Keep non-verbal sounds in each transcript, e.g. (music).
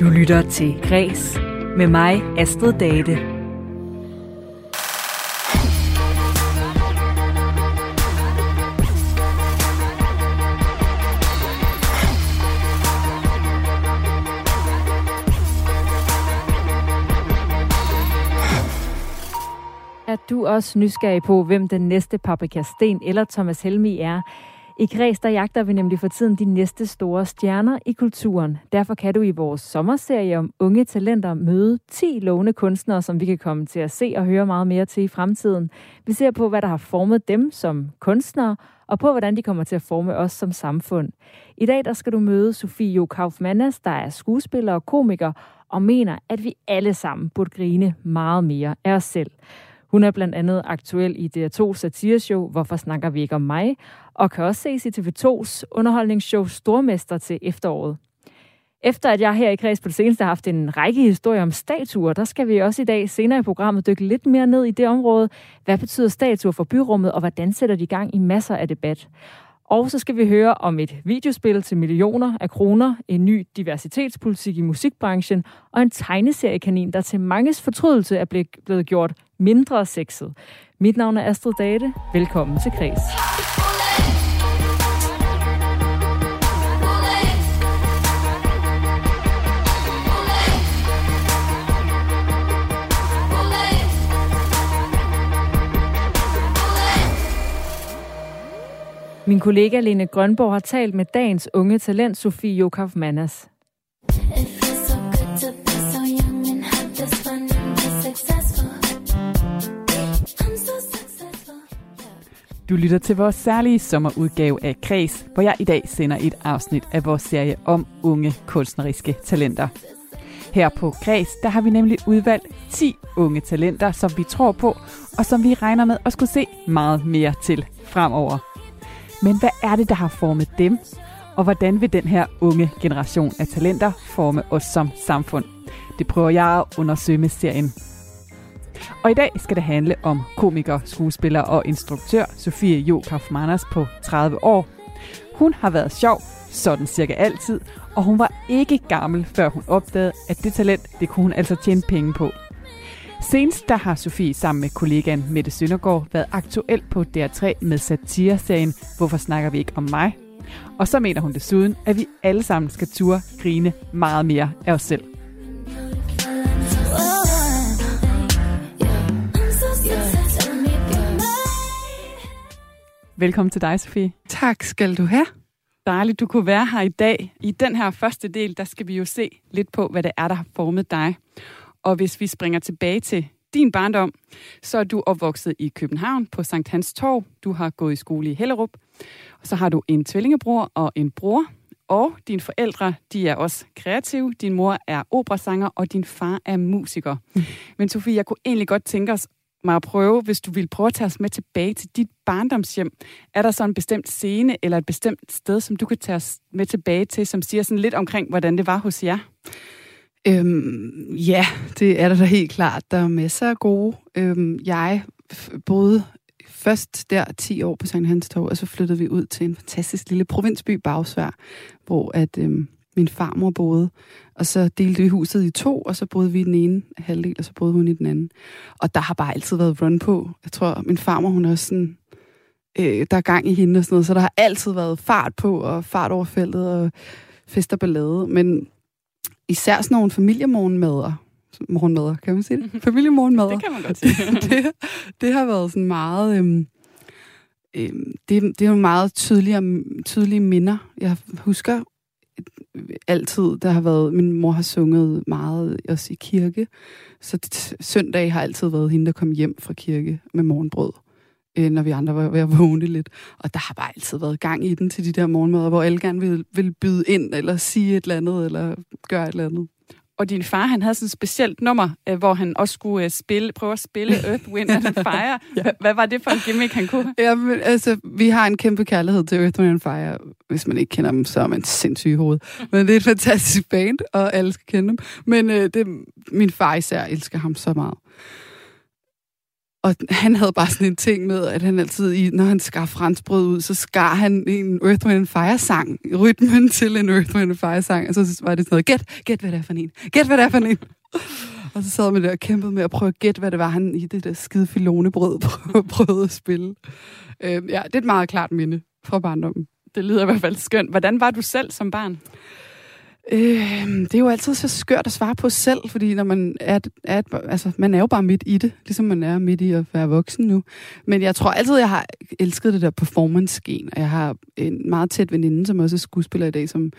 Du lytter til Græs med mig, Astrid Date. Er du også nysgerrig på, hvem den næste Paprika Sten eller Thomas Helmi er? I Kreds, der jagter vi nemlig for tiden de næste store stjerner i kulturen. Derfor kan du i vores sommerserie om unge talenter møde 10 lovende kunstnere, som vi kan komme til at se og høre meget mere til i fremtiden. Vi ser på, hvad der har formet dem som kunstnere, og på, hvordan de kommer til at forme os som samfund. I dag der skal du møde Sofie Jo Kaufmannas, der er skuespiller og komiker, og mener, at vi alle sammen burde grine meget mere af os selv. Hun er blandt andet aktuel i DR2 satireshow Hvorfor snakker vi ikke om mig? Og kan også ses i TV2's underholdningsshow Stormester til efteråret. Efter at jeg her i Kreds på det seneste har haft en række historier om statuer, der skal vi også i dag senere i programmet dykke lidt mere ned i det område. Hvad betyder statuer for byrummet, og hvordan sætter de i gang i masser af debat? Og så skal vi høre om et videospil til millioner af kroner, en ny diversitetspolitik i musikbranchen og en tegneseriekanin, der til manges fortrydelse er blevet gjort mindre sexet. Mit navn er Astrid Date. Velkommen til Kreds. Min kollega Lene Grønborg har talt med dagens unge talent Sofie Jokaf Mannas. Du lytter til vores særlige sommerudgave af Kreds, hvor jeg i dag sender et afsnit af vores serie om unge kunstneriske talenter. Her på Kreds, der har vi nemlig udvalgt 10 unge talenter, som vi tror på, og som vi regner med at skulle se meget mere til fremover. Men hvad er det, der har formet dem? Og hvordan vil den her unge generation af talenter forme os som samfund? Det prøver jeg at undersøge med serien. Og i dag skal det handle om komiker, skuespiller og instruktør Sofie Jo Kaufmanners på 30 år. Hun har været sjov, sådan cirka altid, og hun var ikke gammel, før hun opdagede, at det talent, det kunne hun altså tjene penge på. Senest der har Sofie sammen med kollegaen Mette Søndergaard været aktuel på DR3 med satireserien Hvorfor snakker vi ikke om mig? Og så mener hun desuden, at vi alle sammen skal turde grine meget mere af os selv. Velkommen til dig, Sofie. Tak skal du have. Dejligt, du kunne være her i dag. I den her første del, der skal vi jo se lidt på, hvad det er, der har formet dig. Og hvis vi springer tilbage til din barndom, så er du opvokset i København på Sankt Hans Torv. Du har gået i skole i Hellerup. Og så har du en tvillingebror og en bror. Og dine forældre, de er også kreative. Din mor er operasanger, og din far er musiker. Mm. Men Sofie, jeg kunne egentlig godt tænke os mig at prøve, hvis du vil prøve at tage os med tilbage til dit barndomshjem. Er der så en bestemt scene eller et bestemt sted, som du kan tage os med tilbage til, som siger sådan lidt omkring, hvordan det var hos jer? Øhm, ja, det er der da helt klart. Der er masser af gode. Øhm, jeg boede først der 10 år på Sankt Hans Torv, og så flyttede vi ud til en fantastisk lille provinsby, Bagsvær, hvor at, øhm, min farmor boede. Og så delte vi huset i to, og så boede vi i den ene halvdel, og så boede hun i den anden. Og der har bare altid været run på. Jeg tror, min farmor, hun er også sådan, øh, der er gang i hende og sådan noget, så der har altid været fart på, og fart over feltet, og fest og ballade. Men især sådan nogle familiemorgenmader, morgenmader, kan man sige det? (laughs) Familiemorgenmader. det kan man godt sige. (laughs) det, det har været sådan meget... Øhm, øhm, det, det er jo meget tydelige, tydelige minder. Jeg husker altid, der har været, min mor har sunget meget også i kirke, så søndag har altid været hende, der kom hjem fra kirke med morgenbrød, øh, når vi andre var ved at vågne lidt. Og der har bare altid været gang i den til de der morgenmøder, hvor alle gerne vil, vil byde ind, eller sige et eller andet, eller gøre et eller andet. Og din far, han havde sådan et specielt nummer, øh, hvor han også skulle øh, spille, prøve at spille (laughs) Earth, Wind and Fire. ja. Hvad var det for en gimmick, han kunne? Ja, men, altså, vi har en kæmpe kærlighed til Earth, Wind and Fire. Hvis man ikke kender dem, så er man sindssyg i hovedet. Men det er et fantastisk band, og alle skal kende dem. Men øh, det, min far især elsker ham så meget. Og han havde bare sådan en ting med, at han altid, i, når han skar franskbrød ud, så skar han en Earth, Wind Fire-sang, rytmen til en Earth, Wind Fire-sang, og så var det sådan noget, gæt, gæt hvad det er for en, gæt hvad det er for en. (laughs) og så sad man der og kæmpede med at prøve at gætte, hvad det var, han i det der skide filonebrød (laughs) prøvede at spille. Øh, ja, det er et meget klart minde fra barndommen. Det lyder i hvert fald skønt. Hvordan var du selv som barn? Øh, det er jo altid så skørt at svare på selv, fordi når man er, er, altså, man er jo bare midt i det, ligesom man er midt i at være voksen nu. Men jeg tror altid, jeg har elsket det der performance-gen, og jeg har en meget tæt veninde, som også er skuespiller i dag, som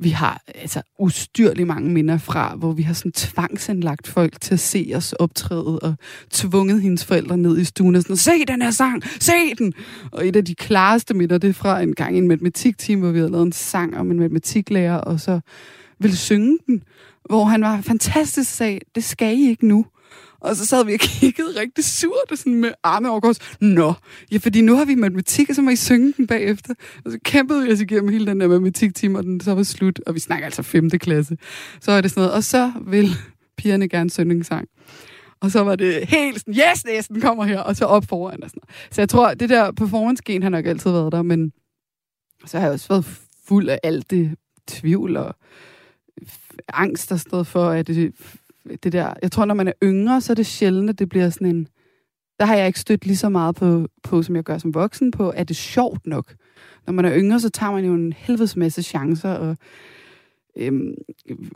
vi har altså ustyrligt mange minder fra, hvor vi har sådan tvangsindlagt folk til at se os optræde og tvunget hendes forældre ned i stuen og sådan, se den her sang, se den! Og et af de klareste minder, det er fra en gang i en matematikteam, hvor vi havde lavet en sang om en matematiklærer, og så ville synge den, hvor han var fantastisk sag, det skal I ikke nu. Og så sad vi og (laughs) kiggede rigtig surt og sådan med arme over kors. Nå, ja, fordi nu har vi matematik, og så må I synge den bagefter. Og så kæmpede vi os igennem hele den der matematiktime, og den så var slut. Og vi snakker altså 5. klasse. Så er det sådan noget. Og så vil pigerne gerne synge en sang. Og så var det helt sådan, yes, næsten kommer her, og så op foran og sådan noget. Så jeg tror, det der performance-gen har nok altid været der, men så har jeg også været fuld af alt det tvivl og angst, der stod for, at det det der, jeg tror, når man er yngre, så er det sjældent, at det bliver sådan en, der har jeg ikke stødt lige så meget på, på som jeg gør som voksen, på, at det er sjovt nok. Når man er yngre, så tager man jo en helvedes masse chancer, og øhm,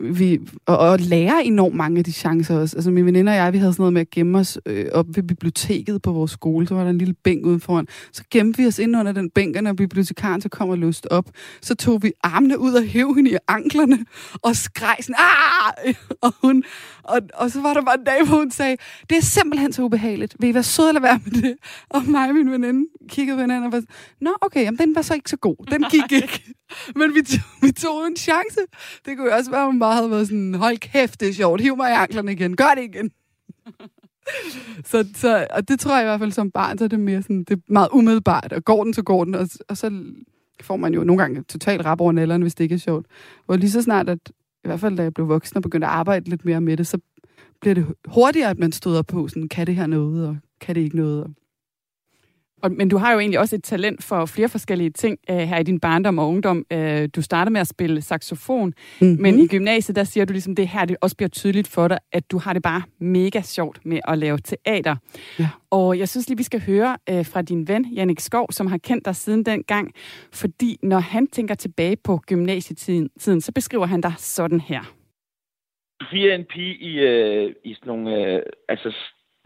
vi, og, og lærer enormt mange af de chancer også. Altså min veninde og jeg, vi havde sådan noget med at gemme os øh, op ved biblioteket på vores skole. Så var der en lille bænk ude foran. Så gemte vi os ind under den bænk, og når bibliotekaren så kom og løste op, så tog vi armene ud og hæv hende i anklerne, og skreg sådan, Aah! og, hun, og, og så var der bare en dag, hvor hun sagde, det er simpelthen så ubehageligt. Vil I være søde eller være med det? (laughs) Og mig og min veninde kiggede på hinanden og var nå okay, jamen, den var så ikke så god. Den gik ikke. (laughs) Men vi, tog, vi tog en chance. Det kunne jo også være, at hun bare havde været sådan, hold kæft, det er sjovt, hiv mig i anklerne igen, gør det igen. (laughs) så, så, og det tror jeg i hvert fald som barn, så er det mere sådan, det er meget umiddelbart, og går den, så går den, og, og så får man jo nogle gange totalt rap over nælderne, hvis det ikke er sjovt. Og lige så snart, at i hvert fald da jeg blev voksen og begyndte at arbejde lidt mere med det, så bliver det hurtigere, at man støder på, sådan, kan det her noget, og kan det ikke noget, og og, men du har jo egentlig også et talent for flere forskellige ting uh, her i din barndom og ungdom. Uh, du starter med at spille saxofon, mm-hmm. men i gymnasiet, der siger du ligesom, det her det også bliver tydeligt for dig, at du har det bare mega sjovt med at lave teater. Ja. Og jeg synes lige, vi skal høre uh, fra din ven, Jannik Skov, som har kendt dig siden den gang, fordi når han tænker tilbage på gymnasietiden, så beskriver han dig sådan her. Vi er en pige i, uh, i sådan nogle uh, altså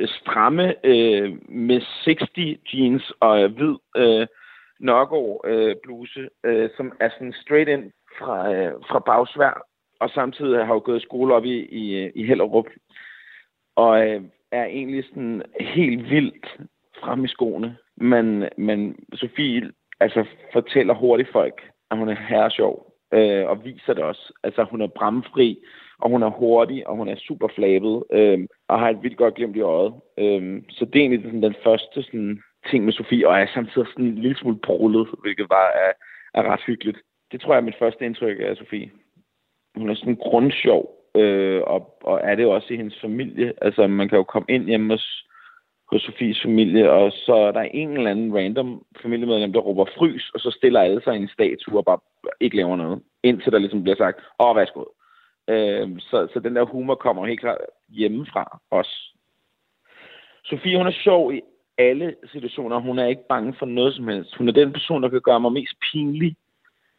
stramme øh, med 60 jeans og hvid øh, Nørgaard øh, bluse, øh, som er sådan straight ind fra, øh, fra bagsvær, og samtidig har jeg jo gået i skole op i, i, i Hellerup, og øh, er egentlig sådan helt vildt frem i skoene. Men, men Sofie altså, fortæller hurtigt folk, at hun er her sjov, øh, og viser det også. Altså, hun er bramfri, og hun er hurtig, og hun er super flabet, øh, og har et vildt godt glemt i øjet. Øhm, så det er egentlig sådan, den første sådan, ting med Sofie, og er samtidig sådan en lille smule brullet, hvilket var er, er ret hyggeligt. Det tror jeg er mit første indtryk af Sofie. Hun er sådan grundsjov, øh, og, og er det også i hendes familie. Altså, man kan jo komme ind hjemme hos, hos Sofies familie, og så er der en eller anden random familiemedlem, der råber frys, og så stiller alle sig i en statue og bare ikke laver noget. Indtil der ligesom bliver sagt, åh, værsgo. Øh, så, så den der humor kommer helt klart hjemmefra os. Sofie, hun er sjov i alle situationer. Hun er ikke bange for noget som helst. Hun er den person, der kan gøre mig mest pinlig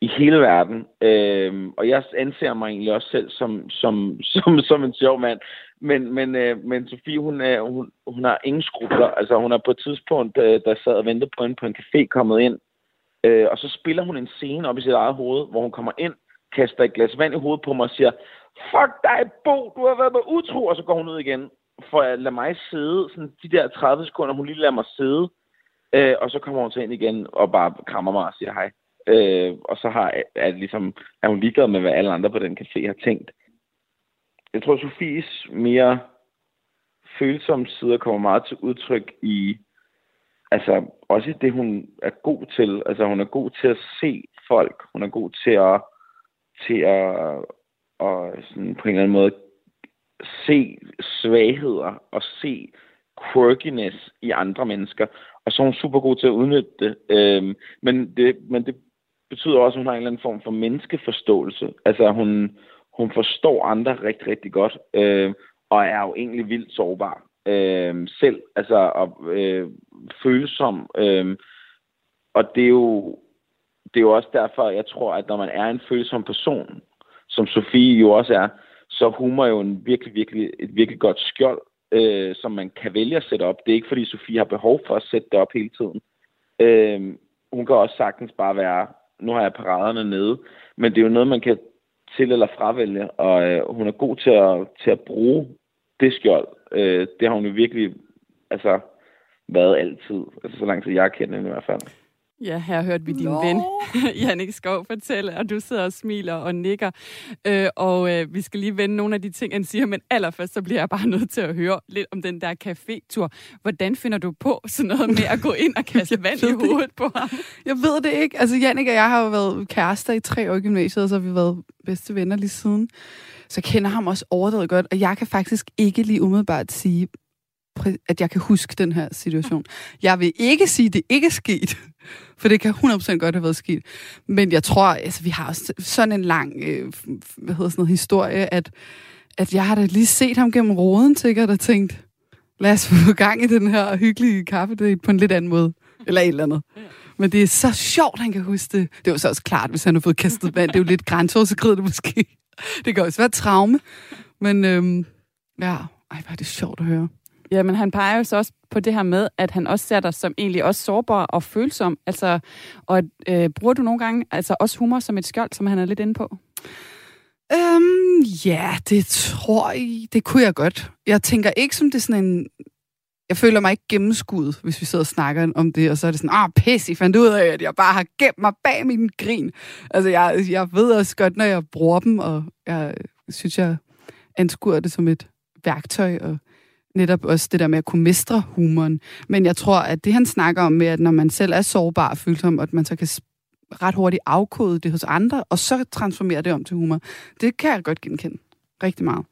i hele verden. Øh, og jeg anser mig egentlig også selv som, som, som, som en sjov mand. Men, men, øh, men Sofie, hun, er, hun, hun har ingen skrubler. Altså, hun er på et tidspunkt, øh, der sad og ventede på en på en café, kommet ind. Øh, og så spiller hun en scene op i sit eget hoved, hvor hun kommer ind kaster et glas vand i hovedet på mig og siger, fuck dig, Bo, du har været med utro, og så går hun ud igen, for at lade mig sidde, sådan de der 30 sekunder, hun lige lader mig sidde, øh, og så kommer hun til ind igen og bare krammer mig og siger hej. Øh, og så har, er, det ligesom, er hun ligeglad med, hvad alle andre på den café har tænkt. Jeg tror, Sofies mere følsomme sider kommer meget til udtryk i, altså også i det, hun er god til. Altså hun er god til at se folk. Hun er god til at til at, at sådan på en eller anden måde se svagheder og se quirkiness i andre mennesker, og så er hun super god til at udnytte det. Øhm, men det. Men det betyder også, at hun har en eller anden form for menneskeforståelse. Altså, hun, hun forstår andre rigtig, rigtig godt, øh, og er jo egentlig vildt sårbar øh, selv, altså og, øh, følsom. Øh, og det er jo det er jo også derfor, jeg tror, at når man er en følsom person, som Sofie jo også er, så er jo en virkelig, virkelig, et virkelig godt skjold, øh, som man kan vælge at sætte op. Det er ikke, fordi Sofie har behov for at sætte det op hele tiden. Øh, hun kan også sagtens bare være, nu har jeg paraderne nede, men det er jo noget, man kan til- eller fravælge, og øh, hun er god til at, til at bruge det skjold. Øh, det har hun jo virkelig altså, været altid, altså så lang tid jeg kender hende i hvert fald. Ja, her hørte vi din Nå. ven, (laughs) Jannik Skov, fortælle, og du sidder og smiler og nikker. Øh, og øh, vi skal lige vende nogle af de ting, han siger, men allerførst så bliver jeg bare (laughs) nødt til at høre lidt om den der café-tur. Hvordan finder du på sådan noget med at gå ind og kaste (laughs) vand i hovedet på ham? Jeg ved det ikke. Altså, Jannik og jeg har jo været kærester i tre år i gymnasiet, og så har vi været bedste venner lige siden. Så jeg kender ham også overdrevet godt, og jeg kan faktisk ikke lige umiddelbart sige, at jeg kan huske den her situation. Jeg vil ikke sige, at det ikke er sket, for det kan 100% godt have været sket. Men jeg tror, altså, vi har også sådan en lang øh, hvad hedder sådan noget, historie, at, at jeg har da lige set ham gennem roden, sikkert, og tænkt, lad os få gang i den her hyggelige kaffe på en lidt anden måde. Eller et eller andet. Men det er så sjovt, han kan huske det. Det var så også klart, hvis han har fået kastet vand. Det er jo lidt grænseoverskridende måske. Det kan også være traume. Men øhm, ja, ej, hvor er det sjovt at høre. Ja, men han peger jo så også på det her med, at han også ser dig som egentlig også sårbar og følsom. Altså, og øh, bruger du nogle gange altså også humor som et skjold, som han er lidt inde på? Øhm, ja, det tror jeg, det kunne jeg godt. Jeg tænker ikke som det er sådan en... Jeg føler mig ikke gennemskuddet, hvis vi sidder og snakker om det, og så er det sådan, ah, pis, I fandt ud af, at jeg bare har gemt mig bag min grin. Altså, jeg, jeg ved også godt, når jeg bruger dem, og jeg synes, jeg anskuer det som et værktøj, og netop også det der med at kunne mestre humoren. Men jeg tror, at det han snakker om med, at når man selv er sårbar og følsom, at man så kan ret hurtigt afkode det hos andre, og så transformere det om til humor, det kan jeg godt genkende rigtig meget.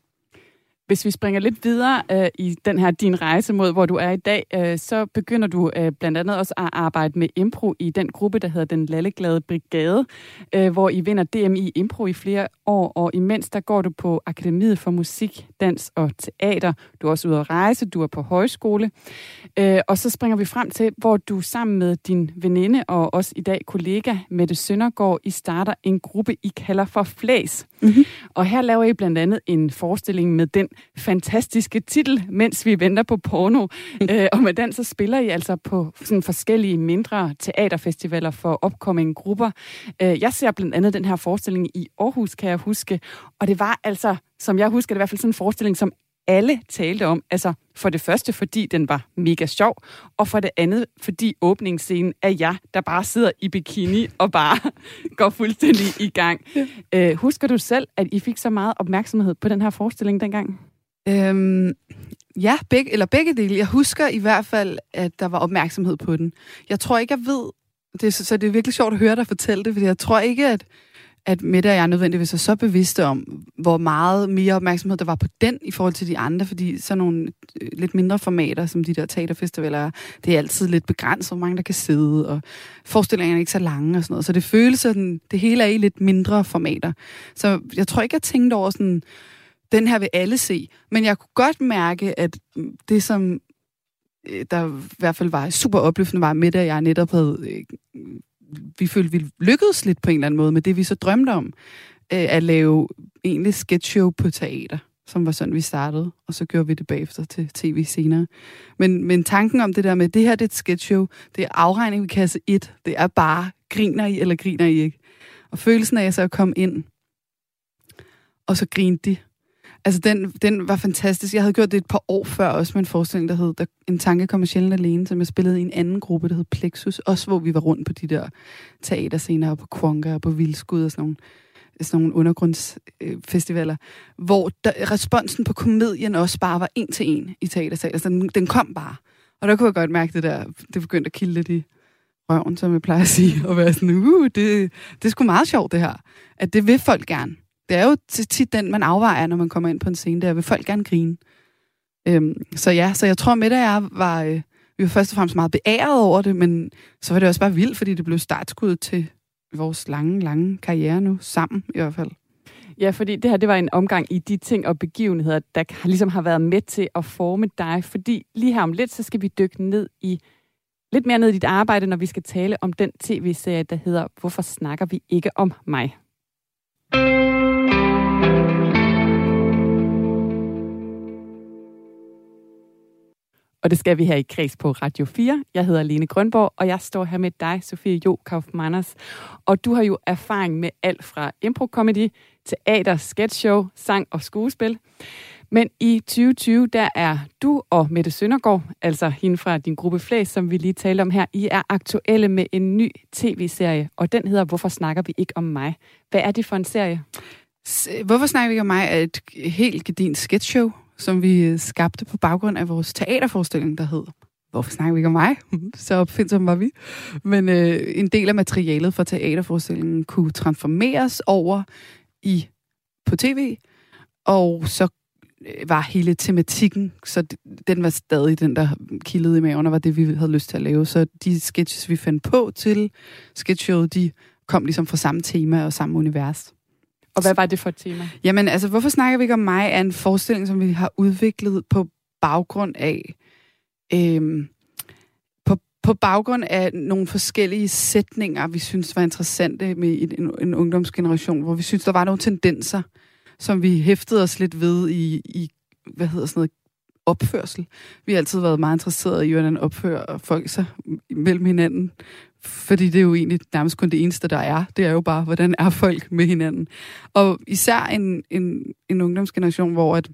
Hvis vi springer lidt videre øh, i den her din rejse mod, hvor du er i dag, øh, så begynder du øh, blandt andet også at arbejde med impro i den gruppe, der hedder Den Lalleglade Brigade, øh, hvor I vinder DMI Impro i flere år, og imens der går du på Akademiet for Musik, Dans og Teater. Du er også ude at rejse, du er på højskole. Øh, og så springer vi frem til, hvor du sammen med din veninde og også i dag kollega Mette Søndergaard, I starter en gruppe, I kalder for Flæs. Mm-hmm. Og her laver I blandt andet en forestilling med den fantastiske titel, mens vi venter på porno. øh, og med den så spiller I altså på sådan forskellige mindre teaterfestivaler for opkommende grupper. Øh, jeg ser blandt andet den her forestilling i Aarhus, kan jeg huske. Og det var altså, som jeg husker, det i hvert fald sådan en forestilling, som alle talte om. Altså for det første, fordi den var mega sjov, og for det andet, fordi åbningsscenen er jeg, der bare sidder i bikini og bare (laughs) går fuldstændig i gang. Ja. Øh, husker du selv, at I fik så meget opmærksomhed på den her forestilling dengang? Øhm, ja, begge, eller begge dele. Jeg husker i hvert fald, at der var opmærksomhed på den. Jeg tror ikke, jeg ved... Det er, så det er virkelig sjovt at høre dig fortælle det, fordi jeg tror ikke, at at Mette og jeg nødvendigvis er så bevidste om, hvor meget mere opmærksomhed der var på den i forhold til de andre, fordi sådan nogle øh, lidt mindre formater, som de der teaterfestivaler det er altid lidt begrænset, hvor mange der kan sidde, og forestillingerne er ikke så lange og sådan noget. Så det føles sådan, det hele er i lidt mindre formater. Så jeg tror ikke, jeg tænkte over sådan, den her vil alle se. Men jeg kunne godt mærke, at det, som øh, der i hvert fald var super opløftende, var med, at jeg netop havde øh, vi følte, vi lykkedes lidt på en eller anden måde med det, vi så drømte om, øh, at lave egentlig sketchshow på teater, som var sådan, vi startede, og så gjorde vi det bagefter til tv senere. Men, men tanken om det der med, det her det er et sketchshow, det er afregning ved kasse 1, det er bare, griner I eller griner I ikke? Og følelsen af så at komme ind, og så grinte de, Altså, den, den var fantastisk. Jeg havde gjort det et par år før, også med en forestilling, der hed der, En tanke kommer sjældent alene, som jeg spillede i en anden gruppe, der hed Plexus. Også hvor vi var rundt på de der teaterscener, på Kwonka, og på Vildskud og sådan nogle, sådan nogle undergrundsfestivaler, øh, hvor der, responsen på komedien også bare var en til en i teatersalen. Altså, den, den kom bare. Og der kunne jeg godt mærke det der, det begyndte at kilde lidt i røven, som jeg plejer at sige, og være sådan, uh, det, det er sgu meget sjovt det her. At det vil folk gerne det er jo tit den, man afvejer, når man kommer ind på en scene, der vil folk gerne grine. Øhm, så ja, så jeg tror, med og jeg var, øh, vi var først og fremmest meget beæret over det, men så var det også bare vildt, fordi det blev startskuddet til vores lange, lange karriere nu, sammen i hvert fald. Ja, fordi det her det var en omgang i de ting og begivenheder, der ligesom har været med til at forme dig. Fordi lige her om lidt, så skal vi dykke ned i lidt mere ned i dit arbejde, når vi skal tale om den tv-serie, der hedder Hvorfor snakker vi ikke om mig? Og det skal vi her i Kreds på Radio 4. Jeg hedder Lene Grønborg, og jeg står her med dig, Sofie Jo Kaufmanners. Og du har jo erfaring med alt fra impro-comedy, teater, sketchshow, sang og skuespil. Men i 2020, der er du og Mette Søndergaard, altså hende fra din gruppe Flæs, som vi lige talte om her, I er aktuelle med en ny tv-serie, og den hedder Hvorfor snakker vi ikke om mig? Hvad er det for en serie? Hvorfor snakker vi ikke om mig er et helt gedint sketchshow, som vi skabte på baggrund af vores teaterforestilling, der hed Hvorfor snakker vi ikke om mig? Så opfindsomme var vi. Men øh, en del af materialet for teaterforestillingen kunne transformeres over i på tv, og så øh, var hele tematikken, så den var stadig den, der kildede i maven, og var det, vi havde lyst til at lave. Så de sketches, vi fandt på til sketchshowet, de kom ligesom fra samme tema og samme univers. Og hvad var det for et tema? Jamen, altså, hvorfor snakker vi ikke om mig, er en forestilling, som vi har udviklet på baggrund af... Øhm, på, på baggrund af nogle forskellige sætninger, vi synes var interessante med en, en, en ungdomsgeneration, hvor vi synes, der var nogle tendenser, som vi hæftede os lidt ved i, i hvad hedder sådan noget, opførsel. Vi har altid været meget interesserede i, hvordan opfører folk sig mellem hinanden. Fordi det er jo egentlig nærmest kun det eneste, der er. Det er jo bare, hvordan er folk med hinanden. Og især en, en, en ungdomsgeneration, hvor at,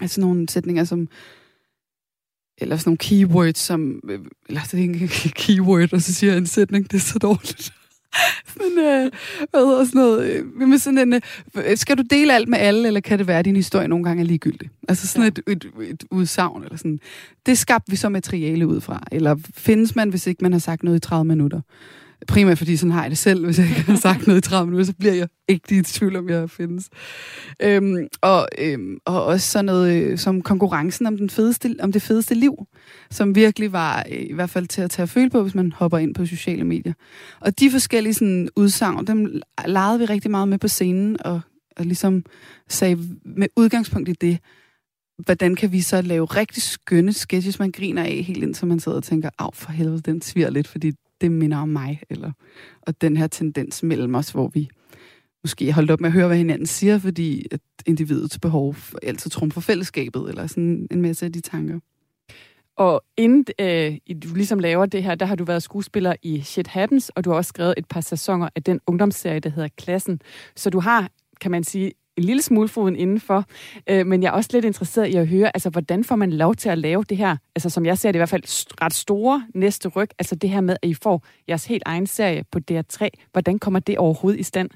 altså nogle sætninger som eller sådan nogle keywords, som, øh, eller os er ikke keyword, og så siger jeg en sætning, det er så dårligt. (laughs) Men, øh, hvad hedder sådan noget? Øh, med sådan en, øh, skal du dele alt med alle, eller kan det være, at din historie nogle gange er ligegyldig? Altså sådan ja. et, et, et udsagn, eller sådan. Det skabte vi så materiale ud fra. Eller findes man, hvis ikke man har sagt noget i 30 minutter? Primært fordi sådan har jeg det selv. Hvis jeg ikke har sagt noget i 30 minutter, så bliver jeg ikke i tvivl om, jeg findes. Øhm, og, øhm, og også sådan noget øh, som konkurrencen om, den fedeste, om det fedeste liv, som virkelig var øh, i hvert fald til at tage at føle på, hvis man hopper ind på sociale medier. Og de forskellige sådan, udsagn, dem legede vi rigtig meget med på scenen, og, og ligesom sagde med udgangspunkt i det, hvordan kan vi så lave rigtig skønne sketches, man griner af helt indtil man sidder og tænker, af for helvede, den sviger lidt, fordi det minder om mig, eller, og den her tendens mellem os, hvor vi måske holdt op med at høre, hvad hinanden siger, fordi at individets behov altid trumfer fællesskabet, eller sådan en masse af de tanker. Og inden øh, du ligesom laver det her, der har du været skuespiller i Shit Happens, og du har også skrevet et par sæsoner af den ungdomsserie, der hedder Klassen. Så du har, kan man sige, en lille smule foden indenfor, øh, men jeg er også lidt interesseret i at høre, altså hvordan får man lov til at lave det her, altså som jeg ser det i hvert fald ret store næste ryg, altså det her med, at I får jeres helt egen serie på DR3. Hvordan kommer det overhovedet i stand?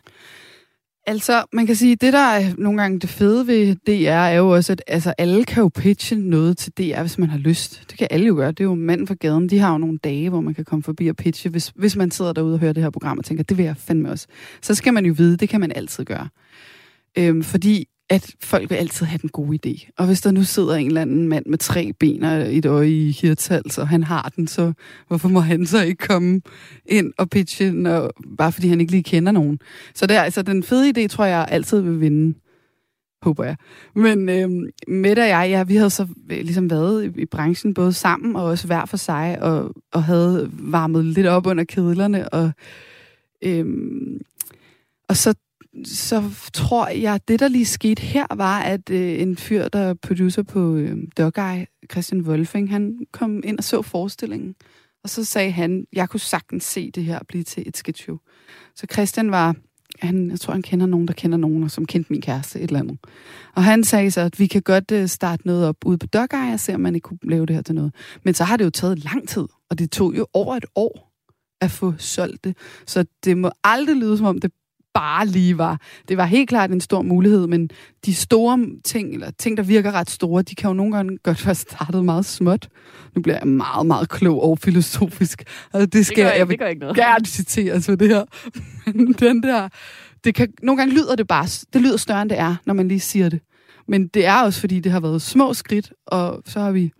Altså, man kan sige, det der er nogle gange det fede ved DR, er jo også, at altså, alle kan jo pitche noget til DR, hvis man har lyst. Det kan alle jo gøre. Det er jo manden for gaden. De har jo nogle dage, hvor man kan komme forbi og pitche, hvis, hvis man sidder derude og hører det her program og tænker, det vil jeg fandme også. Så skal man jo vide, det kan man altid gøre. Øhm, fordi at folk vil altid have den gode idé. Og hvis der nu sidder en eller anden mand med tre ben og et øje i hirtals, og han har den, så hvorfor må han så ikke komme ind og pitche, når, bare fordi han ikke lige kender nogen? Så det er altså den fede idé, tror jeg, altid vil vinde håber jeg. Men øhm, Mette og jeg, ja, vi havde så øh, ligesom været i, i branchen både sammen og også hver for sig, og, og havde varmet lidt op under kedlerne, og, øhm, og så så tror jeg, det der lige skete her, var, at øh, en fyr, der er producer på øh, Dog Eye, Christian Wolfing, han kom ind og så forestillingen. Og så sagde han, jeg kunne sagtens se det her blive til et sketch Så Christian var, han, jeg tror, han kender nogen, der kender nogen, og som kendte min kæreste, et eller andet. Og han sagde så, at vi kan godt øh, starte noget op ude på Dog Eye, og se, om man ikke kunne lave det her til noget. Men så har det jo taget lang tid, og det tog jo over et år at få solgt det. Så det må aldrig lyde, som om det bare lige var. Det var helt klart en stor mulighed, men de store ting, eller ting, der virker ret store, de kan jo nogle gange godt være startet meget småt. Nu bliver jeg meget, meget klog og filosofisk. Altså, det skal det jeg, jeg vil ikke noget. gerne citere for det her. Men den der, det kan, nogle gange lyder det bare, det lyder større, end det er, når man lige siger det. Men det er også, fordi det har været små skridt, og så har vi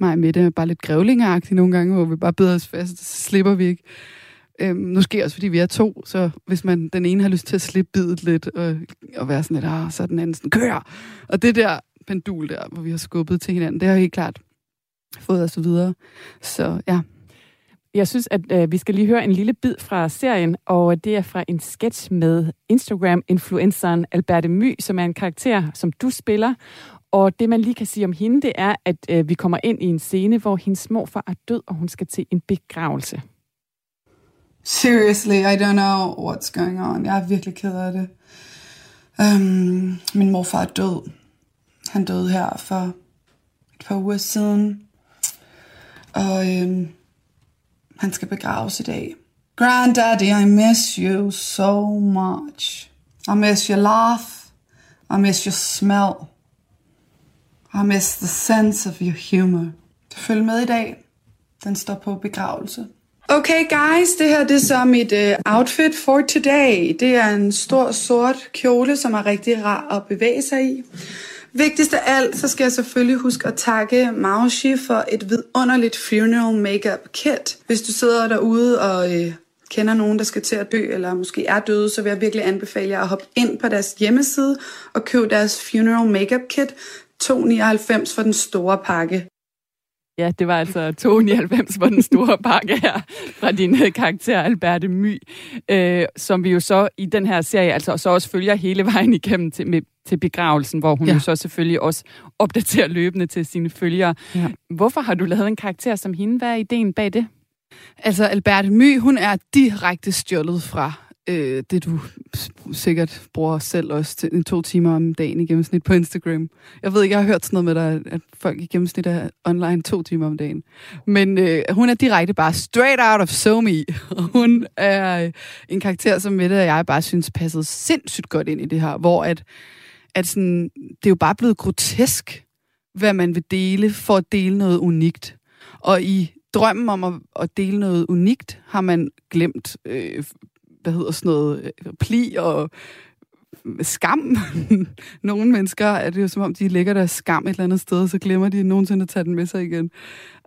mig med det bare lidt grævlingeragtigt nogle gange, hvor vi bare beder os fast, så slipper vi ikke. Øhm, sker også, fordi vi er to, så hvis man den ene har lyst til at slippe bidet lidt, og, og være sådan lidt, ah, så er den anden sådan, kør! Og det der pendul der, hvor vi har skubbet til hinanden, det har helt klart fået os videre. Så ja. Jeg synes, at øh, vi skal lige høre en lille bid fra serien, og det er fra en sketch med Instagram-influenceren Alberte My, som er en karakter, som du spiller. Og det, man lige kan sige om hende, det er, at øh, vi kommer ind i en scene, hvor hendes morfar er død, og hun skal til en begravelse. Seriously, I don't know what's going on. Jeg er virkelig ked af det. Um, min morfar er død. Han døde her for et par uger siden. Og um, han skal begraves i dag. Granddaddy, I miss you so much. I miss your laugh. I miss your smell. I miss the sense of your humor. Følg med i dag. Den står på begravelse. Okay guys, det her det er så mit uh, outfit for today. Det er en stor sort kjole, som er rigtig rar at bevæge sig i. Vigtigst af alt, så skal jeg selvfølgelig huske at takke Maushi for et vidunderligt funeral makeup kit. Hvis du sidder derude og øh, kender nogen, der skal til at dø, eller måske er døde, så vil jeg virkelig anbefale jer at hoppe ind på deres hjemmeside og købe deres funeral makeup kit. 2,99 for den store pakke. Ja, det var altså 299 på den store (laughs) pakke her fra din øh, karakter Alberte My, øh, som vi jo så i den her serie altså så også følger hele vejen igennem til, med, til begravelsen, hvor hun ja. jo så selvfølgelig også opdaterer løbende til sine følgere. Ja. Hvorfor har du lavet en karakter som hende? Hvad er ideen bag det? Altså, Alberte My, hun er direkte stjålet fra øh, det, du sikkert bruger selv også til en to timer om dagen i gennemsnit på Instagram. Jeg ved ikke, jeg har hørt sådan noget med dig, at folk i gennemsnit er online to timer om dagen. Men øh, hun er direkte bare straight out of SoMe. hun er øh, en karakter, som Mette og jeg bare synes passede sindssygt godt ind i det her, hvor at, at sådan, det er jo bare blevet grotesk, hvad man vil dele for at dele noget unikt. Og i drømmen om at, at dele noget unikt, har man glemt øh, hvad hedder sådan noget, øh, pli og skam. (laughs) Nogle mennesker er det jo som om, de lægger deres skam et eller andet sted, og så glemmer de nogensinde at tage den med sig igen.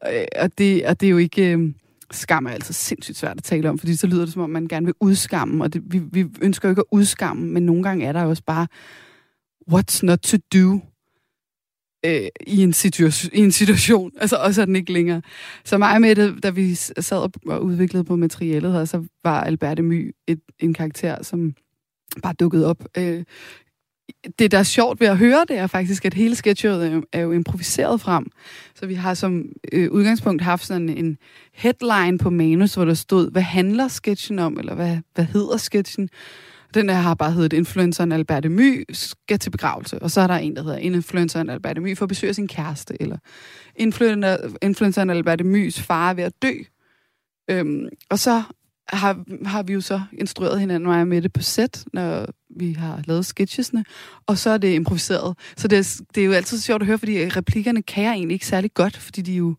Øh, og det, og det er jo ikke... Øh, skam er altså sindssygt svært at tale om, fordi så lyder det som om, man gerne vil udskamme, og det, vi, vi ønsker jo ikke at udskamme, men nogle gange er der jo også bare, what's not to do? Øh, i, en situation, i en situation, (laughs) altså også er den ikke længere. Så mig med det, da vi sad og udviklede på materialet her, så var Alberte My et, en karakter, som bare dukkede op. Øh, det, der er sjovt ved at høre, det er faktisk, at hele sketchet er, er jo improviseret frem. Så vi har som øh, udgangspunkt haft sådan en headline på manus, hvor der stod, hvad handler sketchen om, eller hvad, hvad hedder sketchen? Den her har bare heddet Influenceren Alberte My skal til begravelse. Og så er der en, der hedder Influenceren Alberte My for at besøge sin kæreste. Eller Influenceren Alberte Mys far er ved at dø. Øhm, og så har, har vi jo så instrueret hinanden, mig med det på sæt, når vi har lavet sketchesne, og så er det improviseret. Så det er, det er jo altid sjovt at høre, fordi replikkerne kan jeg egentlig ikke særlig godt, fordi de jo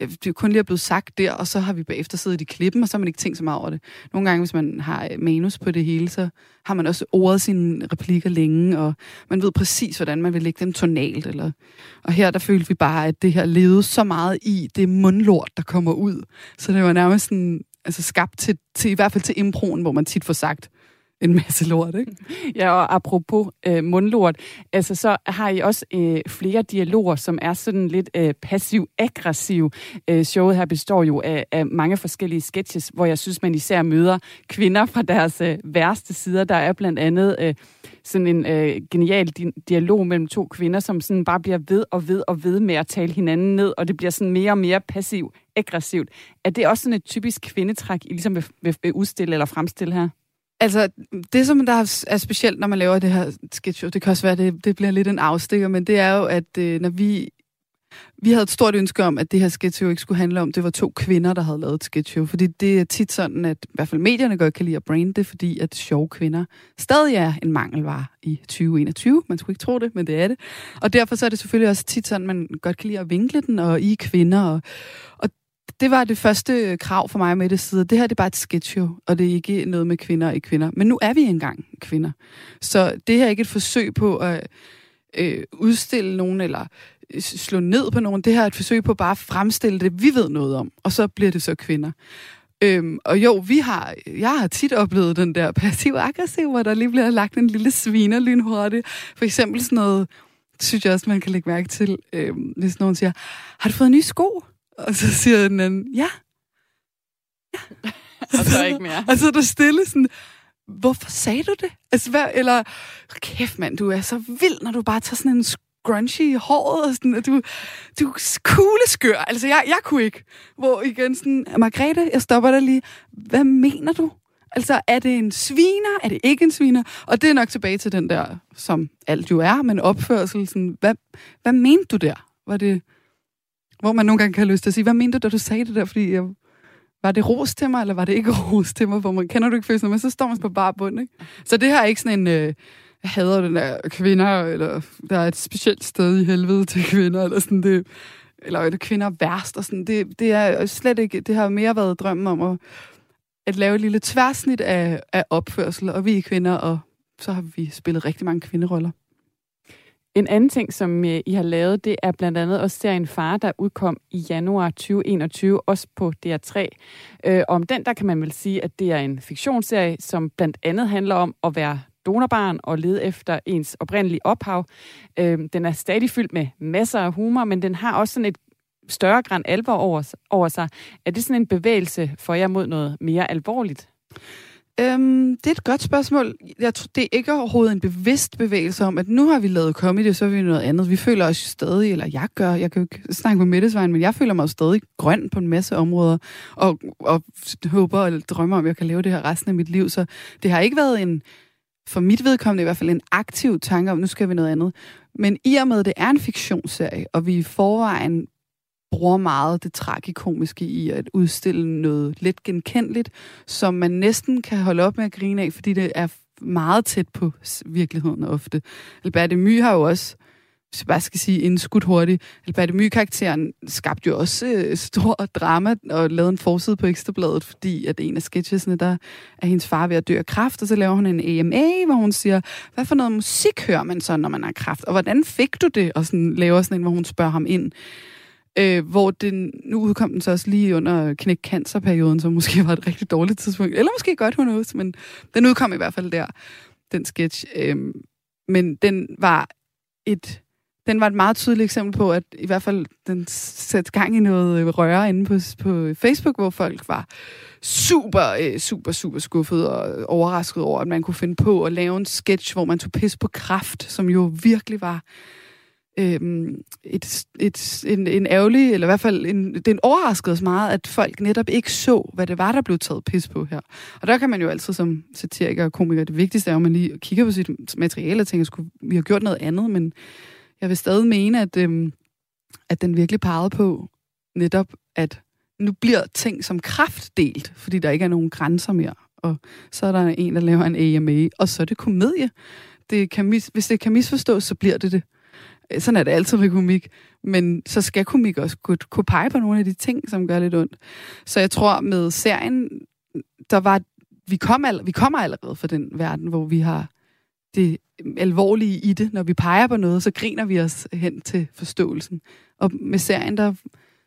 Øh, det er kun lige er blevet sagt der, og så har vi bagefter siddet i klippen, og så har man ikke tænkt så meget over det. Nogle gange, hvis man har øh, manus på det hele, så har man også ordet sine replikker længe, og man ved præcis, hvordan man vil lægge dem tonalt. Eller... Og her, der følte vi bare, at det her levede så meget i det mundlort, der kommer ud. Så det var nærmest sådan, altså skabt til, til, i hvert fald til improen, hvor man tit får sagt, en masse lort, ikke? (laughs) Ja, og apropos øh, mundlort, altså så har I også øh, flere dialoger, som er sådan lidt øh, passiv-aggressiv. Øh, showet her består jo af, af mange forskellige sketches, hvor jeg synes, man især møder kvinder fra deres øh, værste sider. Der er blandt andet øh, sådan en øh, genial di- dialog mellem to kvinder, som sådan bare bliver ved og ved og ved med at tale hinanden ned, og det bliver sådan mere og mere passiv-aggressivt. Er det også sådan et typisk kvindetræk, I ligesom vil, vil, vil udstille eller fremstille her? Altså, det som der er specielt, når man laver det her sketch show, det kan også være, det, det bliver lidt en afstikker, men det er jo, at øh, når vi... Vi havde et stort ønske om, at det her sketch show ikke skulle handle om, det var to kvinder, der havde lavet et sketch show. Fordi det er tit sådan, at i hvert fald medierne godt kan lide at brande det, fordi at sjove kvinder stadig er en mangelvare i 2021. Man skulle ikke tro det, men det er det. Og derfor så er det selvfølgelig også tit sådan, man godt kan lide at vinkle den, og I kvinder. Og, og det var det første krav for mig med det side. Det her det er bare et sketch jo, og det er ikke noget med kvinder og kvinder. Men nu er vi engang kvinder. Så det her er ikke et forsøg på at øh, udstille nogen, eller øh, slå ned på nogen. Det her er et forsøg på bare at fremstille det, vi ved noget om, og så bliver det så kvinder. Øhm, og jo, vi har, jeg har tit oplevet den der passiv-aggressiv, hvor der lige bliver lagt en lille sviner lynhurtigt. For eksempel sådan noget, synes jeg også, man kan lægge mærke til, øhm, hvis nogen siger, har du fået nye sko? Og så siger den anden, ja. ja. og så ikke mere. og så er der stille sådan, hvorfor sagde du det? Altså, hvad, eller, kæft mand, du er så vild, når du bare tager sådan en scrunchy i håret, og sådan, at du, du er kugleskør. Altså, jeg, jeg kunne ikke. Hvor igen sådan, Margrethe, jeg stopper dig lige. Hvad mener du? Altså, er det en sviner? Er det ikke en sviner? Og det er nok tilbage til den der, som alt jo er, men opførsel. Sådan, hvad, hvad mente du der? Var det, hvor man nogle gange kan have lyst til at sige, hvad mente du, da du sagde det der? Fordi jeg, var det ros til mig, eller var det ikke (laughs) ros til mig? Hvor man, kender du ikke følelsen, men så står man på bare bund, ikke? Så det her er ikke sådan en, øh, jeg hader den der kvinder, eller der er et specielt sted i helvede til kvinder, eller sådan det, eller er det kvinder værst, og sådan, det, det er slet ikke, det har mere været drømmen om at, at lave et lille tværsnit af, af opførsel, og vi er kvinder, og så har vi spillet rigtig mange kvinderoller. En anden ting, som øh, I har lavet, det er blandt andet også serien Far, der udkom i januar 2021, også på DR3. Øh, om den, der kan man vel sige, at det er en fiktionsserie, som blandt andet handler om at være donorbarn og lede efter ens oprindelige ophav. Øh, den er stadig fyldt med masser af humor, men den har også sådan et større græn alvor over, over sig. Er det sådan en bevægelse for jer mod noget mere alvorligt? Øhm, det er et godt spørgsmål. Jeg tror, det er ikke overhovedet en bevidst bevægelse om, at nu har vi lavet comedy, så er vi noget andet. Vi føler os stadig, eller jeg gør, jeg kan jo ikke snakke på middagsvejen, men jeg føler mig stadig grøn på en masse områder, og, og håber og drømmer om, at jeg kan lave det her resten af mit liv. Så det har ikke været en, for mit vedkommende i hvert fald, en aktiv tanke om, nu skal vi noget andet. Men i og med, at det er en fiktionsserie, og vi i forvejen bruger meget det tragikomiske i at udstille noget lidt genkendeligt, som man næsten kan holde op med at grine af, fordi det er meget tæt på virkeligheden ofte. Albert My har jo også, hvis jeg bare skal sige indskudt hurtigt, Albert My-karakteren skabte jo også øh, stor drama og lavede en forside på Ekstrabladet, fordi at en af sketchesne, der er hendes far ved at dø af kraft, og så laver hun en AMA, hvor hun siger, hvad for noget musik hører man så, når man har kraft, og hvordan fik du det? Og sådan laver sådan en, hvor hun spørger ham ind Øh, hvor den, nu udkom den så også lige under knæk cancerperioden, som måske var et rigtig dårligt tidspunkt. Eller måske godt, hun knows, men den udkom i hvert fald der, den sketch. Øh, men den var et den var et meget tydeligt eksempel på, at i hvert fald den satte gang i noget røre inde på, på Facebook, hvor folk var super, øh, super, super skuffet og overrasket over, at man kunne finde på at lave en sketch, hvor man tog pis på kraft, som jo virkelig var øhm, et, et, en, en ærgerlig, eller i hvert fald en, den overraskede os meget, at folk netop ikke så, hvad det var, der blev taget pis på her. Og der kan man jo altid som satiriker og komiker, det vigtigste er, at man lige kigger på sit materiale og tænker, skulle vi har gjort noget andet, men jeg vil stadig mene, at, øhm, at den virkelig pegede på netop, at nu bliver ting som kraft delt, fordi der ikke er nogen grænser mere. Og så er der en, der laver en AMA, og så er det komedie. Det kan mis, hvis det kan misforstås, så bliver det det. Sådan er det altid med komik. Men så skal komik også kunne, kunne pege på nogle af de ting, som gør lidt ondt. Så jeg tror, med serien, der var, vi, kom all, vi kommer allerede fra den verden, hvor vi har det alvorlige i det. Når vi peger på noget, så griner vi os hen til forståelsen. Og med serien, der,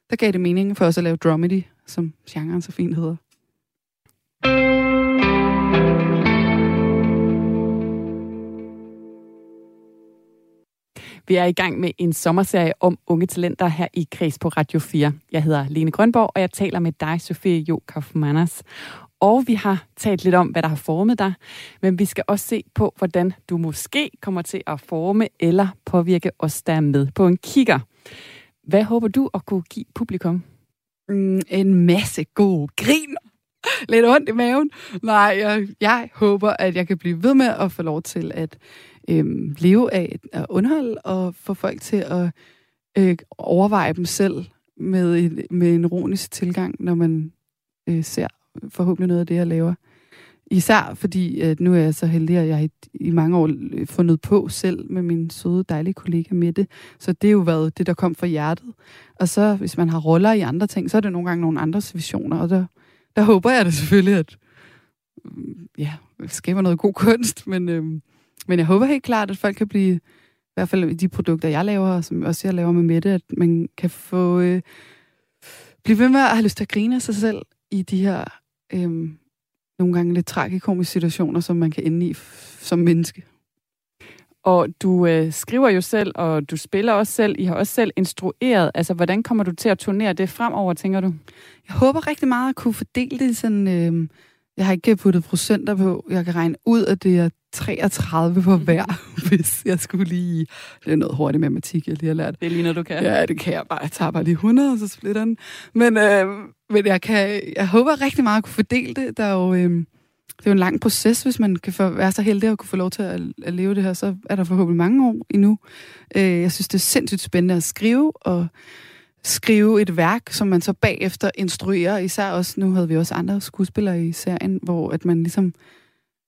der gav det mening for os at lave dramedy, som genren så fint hedder. Vi er i gang med en sommerserie om unge talenter her i Kreds på Radio 4. Jeg hedder Lene Grønborg, og jeg taler med dig, Sofie Jo Kaufmanners. Og vi har talt lidt om, hvad der har formet dig, men vi skal også se på, hvordan du måske kommer til at forme eller påvirke os, der er med på en kigger. Hvad håber du at kunne give publikum? Mm, en masse god grin. (laughs) Lidt ondt i maven. Nej, jeg, jeg håber, at jeg kan blive ved med at få lov til at øh, leve af at underholde og få folk til at øh, overveje dem selv med, et, med en ironisk tilgang, når man øh, ser forhåbentlig noget af det, jeg laver. Især fordi, at nu er jeg så heldig, at jeg i, i mange år øh, fundet på selv med min søde, dejlige kollega Mette. Så det er jo været det, der kom fra hjertet. Og så, hvis man har roller i andre ting, så er det nogle gange nogle andres visioner. Og der, der håber jeg da selvfølgelig, at mm, ja, skaber noget god kunst. Men, øhm, men jeg håber helt klart, at folk kan blive i hvert fald i de produkter, jeg laver, som også jeg laver med Mette, at man kan få... Øh, blive ved med at have lyst til at grine af sig selv i de her øhm, nogle gange lidt tragikomiske situationer, som man kan ende i som menneske. Og du øh, skriver jo selv, og du spiller også selv. I har også selv instrueret. Altså, hvordan kommer du til at turnere det fremover, tænker du? Jeg håber rigtig meget at kunne fordele det sådan... Øh, jeg har ikke puttet procenter på. Jeg kan regne ud, at det er 33 på hver, (laughs) hvis jeg skulle lige... Det er noget hurtigt matematik, jeg lige har lært. Det er noget, du kan. Ja, det kan jeg bare. Jeg tager bare lige 100, og så splitter den. Men, øh, men jeg, kan, jeg håber rigtig meget at kunne fordele det. Der er jo... Øh, det er jo en lang proces, hvis man kan få, være så heldig at kunne få lov til at, at leve det her. Så er der forhåbentlig mange år endnu. Øh, jeg synes, det er sindssygt spændende at skrive, og skrive et værk, som man så bagefter instruerer. Især også, nu havde vi også andre skuespillere i serien, hvor at man ligesom,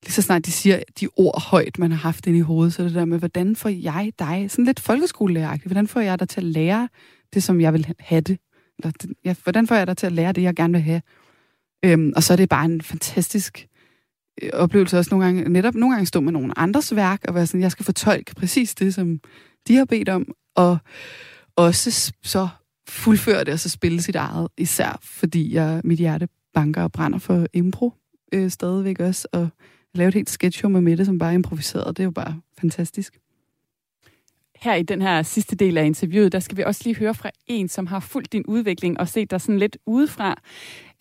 lige så snart de siger de ord højt, man har haft ind i hovedet, så det der med, hvordan får jeg dig, sådan lidt folkeskolelæreragtigt, hvordan får jeg dig til at lære det, som jeg vil have det? Eller, ja, hvordan får jeg dig til at lære det, jeg gerne vil have? Øhm, og så er det bare en fantastisk oplevelse også nogle gange, netop nogle gange stå med nogle andres værk, og være sådan, jeg skal fortolke præcis det, som de har bedt om, og også så fuldføre det og så spille sit eget, især fordi jeg, mit hjerte banker og brænder for impro øh, stadigvæk også, og lave et helt sketch med Mette, som bare improviserede, improviseret. Det er jo bare fantastisk. Her i den her sidste del af interviewet, der skal vi også lige høre fra en, som har fulgt din udvikling og set dig sådan lidt udefra.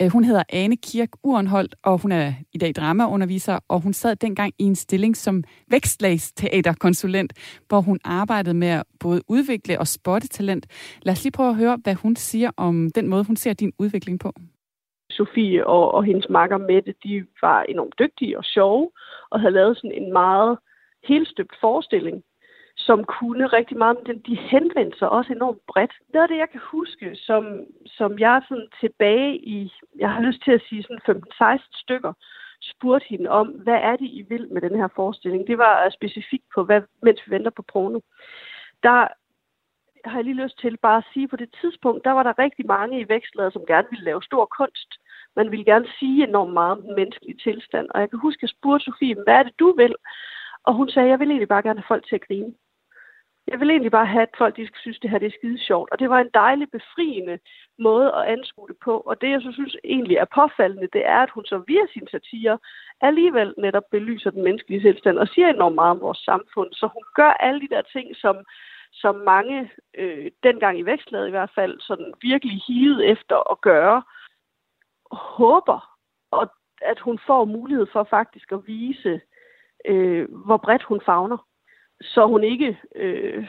Øh, hun hedder Ane Kirk Urenholdt, og hun er i dag dramaunderviser, og hun sad dengang i en stilling som vækstlagsteaterkonsulent, hvor hun arbejdede med at både udvikle og spotte talent. Lad os lige prøve at høre, hvad hun siger om den måde, hun ser din udvikling på. Sofie og, og hendes makker Mette, de var enormt dygtige og sjove, og havde lavet sådan en meget helstøbt forestilling, som kunne rigtig meget, men de henvendte sig også enormt bredt. Noget af det, jeg kan huske, som, som jeg sådan tilbage i, jeg har lyst til at sige sådan 15-16 stykker, spurgte hende om, hvad er det, I vil med den her forestilling? Det var øh, specifikt på, hvad, mens vi venter på porno. Der har jeg lige lyst til bare at sige, at på det tidspunkt, der var der rigtig mange i vækstlaget, som gerne ville lave stor kunst. Man ville gerne sige enormt meget om den menneskelige tilstand. Og jeg kan huske, at jeg spurgte Sofie, hvad er det, du vil? Og hun sagde, jeg vil egentlig bare gerne have folk til at grine. Jeg vil egentlig bare have, at folk de skal synes, det her det er skide sjovt. Og det var en dejlig, befriende måde at anskue det på. Og det, jeg så synes egentlig er påfaldende, det er, at hun så via sin satire alligevel netop belyser den menneskelige selvstand og siger enormt meget om vores samfund. Så hun gør alle de der ting, som, som mange, øh, dengang i vækstlaget i hvert fald, sådan virkelig hivede efter at gøre, håber, og at hun får mulighed for faktisk at vise, øh, hvor bredt hun fagner så hun ikke øh,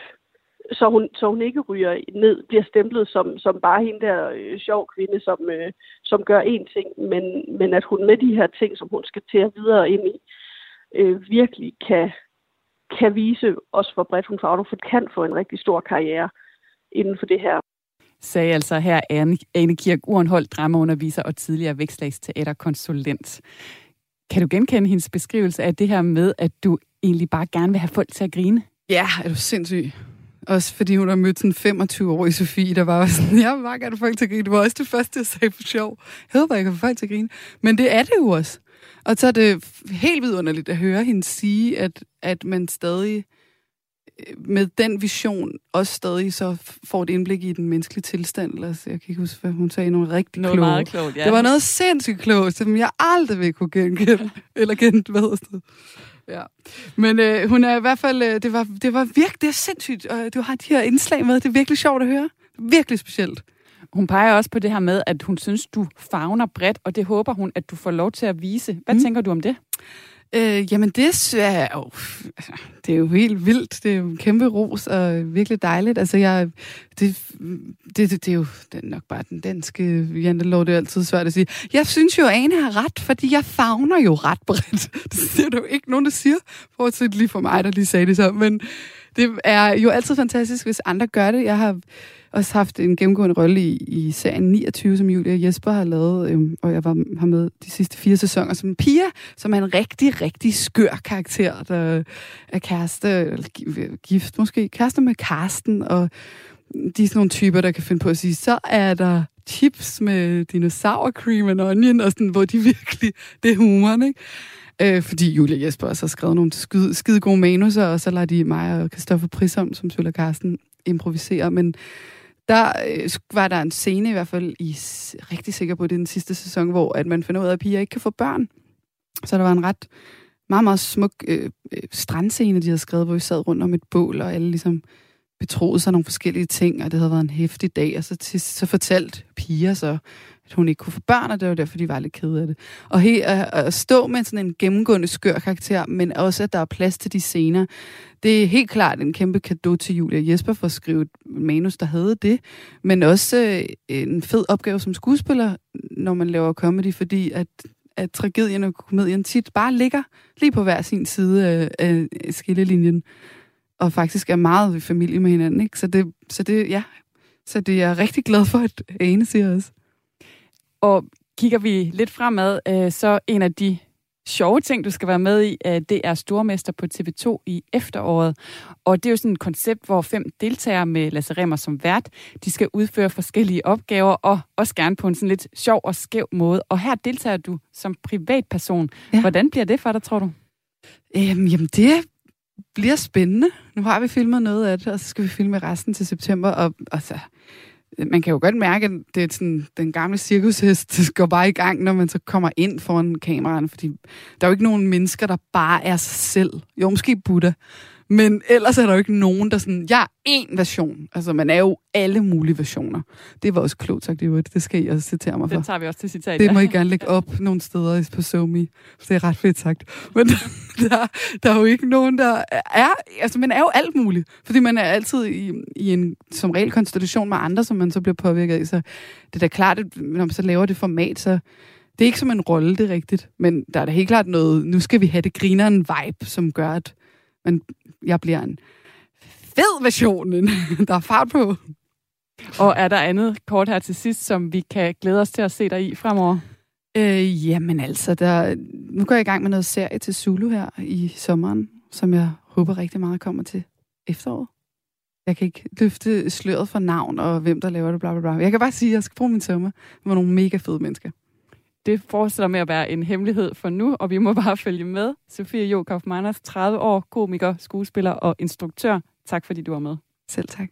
så hun, så hun ikke ryger ned, bliver stemplet som, som bare hende der øh, sjov kvinde, som, øh, som gør én ting, men, men at hun med de her ting, som hun skal til at videre ind i, øh, virkelig kan, kan vise os, hvor bredt hun fagner, for kan få en rigtig stor karriere inden for det her. Sagde altså her Anne, Anne Kirk Urenholdt, dramaunderviser og tidligere vækstlægsteaterkonsulent. Kan du genkende hendes beskrivelse af det her med, at du egentlig bare gerne vil have folk til at grine? Ja, er du sindssyg. Også fordi hun har mødt sådan 25 år i Sofie, der var sådan, jeg vil bare gerne have folk til at grine. Det var også det første, jeg sagde for sjov. Jeg håber, jeg kan få folk til at grine. Men det er det jo også. Og så er det helt vidunderligt at høre hende sige, at, at man stadig øh, med den vision også stadig så får et indblik i den menneskelige tilstand. Eller, så jeg kan ikke huske, hvad hun sagde. Noget rigtig noget klogt. meget klogt, ja. Det var noget sindssygt klogt, som jeg aldrig vil kunne genkende. eller kende, hvad hedder det? Ja. Men øh, hun er i hvert fald, øh, det var, det var virkelig, det er sindssygt, og du har de her indslag med, det er virkelig sjovt at høre. Virkelig specielt. Hun peger også på det her med, at hun synes, du fagner bredt, og det håber hun, at du får lov til at vise. Hvad mm. tænker du om det? Øh, jamen det er jo, altså, det er jo helt vildt. Det er jo en kæmpe ros og virkelig dejligt. Altså jeg, det, det, det, det er jo det er nok bare den danske jantelov, det er altid svært at sige. Jeg synes jo, at Ane har ret, fordi jeg fagner jo ret bredt. (laughs) Det siger du ikke nogen, der siger, Fortsæt lige for mig, der lige sagde det så. Men det er jo altid fantastisk, hvis andre gør det. Jeg har også haft en gennemgående rolle i, i serien 29, som Julia Jesper har lavet, øhm, og jeg var har med de sidste fire sæsoner som Pia, som er en rigtig, rigtig skør karakter, der er kæreste, eller øh, gift måske, kæreste med Karsten, og de er sådan nogle typer, der kan finde på at sige, så er der chips med dinosaur cream and onion, og sådan, hvor de (laughs) virkelig, det er humoren, ikke? Øh, fordi Julia Jesper også har skrevet nogle skide, skide gode manuser, og så lader de mig og Christoffer Prisom, som Sula Karsten, improvisere. Men der øh, var der en scene i hvert fald, I rigtig sikker på, det er den sidste sæson, hvor at man finder ud af, at piger ikke kan få børn. Så der var en ret meget, meget smuk øh, øh strandscene, de havde skrevet, hvor vi sad rundt om et bål, og alle ligesom betroede sig nogle forskellige ting, og det havde været en hæftig dag, og så, til, så fortalte piger så, at hun ikke kunne få børn, og det var derfor, de var lidt kede af det. Og he, at, at stå med sådan en gennemgående skør karakter, men også, at der er plads til de scener, det er helt klart en kæmpe gave til Julia Jesper for at skrive et manus, der havde det, men også øh, en fed opgave som skuespiller, når man laver comedy, fordi at at tragedien og komedien tit bare ligger lige på hver sin side af, af skillelinjen, og faktisk er meget i familie med hinanden. Ikke? Så, det, så, det, ja. så det er jeg rigtig glad for, at Ane siger også. Og kigger vi lidt fremad, øh, så en af de sjove ting, du skal være med i, øh, det er Stormester på TV2 i efteråret. Og det er jo sådan et koncept, hvor fem deltagere med Lasse Remmer som vært, de skal udføre forskellige opgaver, og også gerne på en sådan lidt sjov og skæv måde. Og her deltager du som privatperson. Ja. Hvordan bliver det for dig, tror du? Øhm, jamen, det bliver spændende. Nu har vi filmet noget af det, og så skal vi filme resten til september. Og, og så, man kan jo godt mærke, at det er sådan, den gamle cirkushest (laughs) går bare i gang, når man så kommer ind foran kameraen, fordi der er jo ikke nogen mennesker, der bare er sig selv. Jo, måske Buddha, men ellers er der jo ikke nogen, der sådan, jeg er én version. Altså, man er jo alle mulige versioner. Det var også klogt sagt, det, det skal I også citere mig for. Det tager vi også til citat. Det må I gerne lægge op nogle steder på SoMe. Det er ret fedt sagt. Men (laughs) der, der er jo ikke nogen, der er... Altså, man er jo alt muligt. Fordi man er altid i, i en som regel konstellation med andre, som man så bliver påvirket af. Så det er da klart, at når man så laver det format, så det er ikke som en rolle, det er rigtigt. Men der er da helt klart noget, nu skal vi have det grineren vibe, som gør, at men jeg bliver en fed version, (laughs) der er fart på. Og er der andet kort her til sidst, som vi kan glæde os til at se dig i fremover? Øh, jamen altså, der, nu går jeg i gang med noget serie til Zulu her i sommeren, som jeg håber rigtig meget kommer til efteråret. Jeg kan ikke løfte sløret for navn og hvem der laver det, bla bla bla. Jeg kan bare sige, at jeg skal bruge min sommer med nogle mega fede mennesker det fortsætter med at være en hemmelighed for nu, og vi må bare følge med. Sofie Jo Kaufmanners, 30 år, komiker, skuespiller og instruktør. Tak fordi du var med. Selv tak.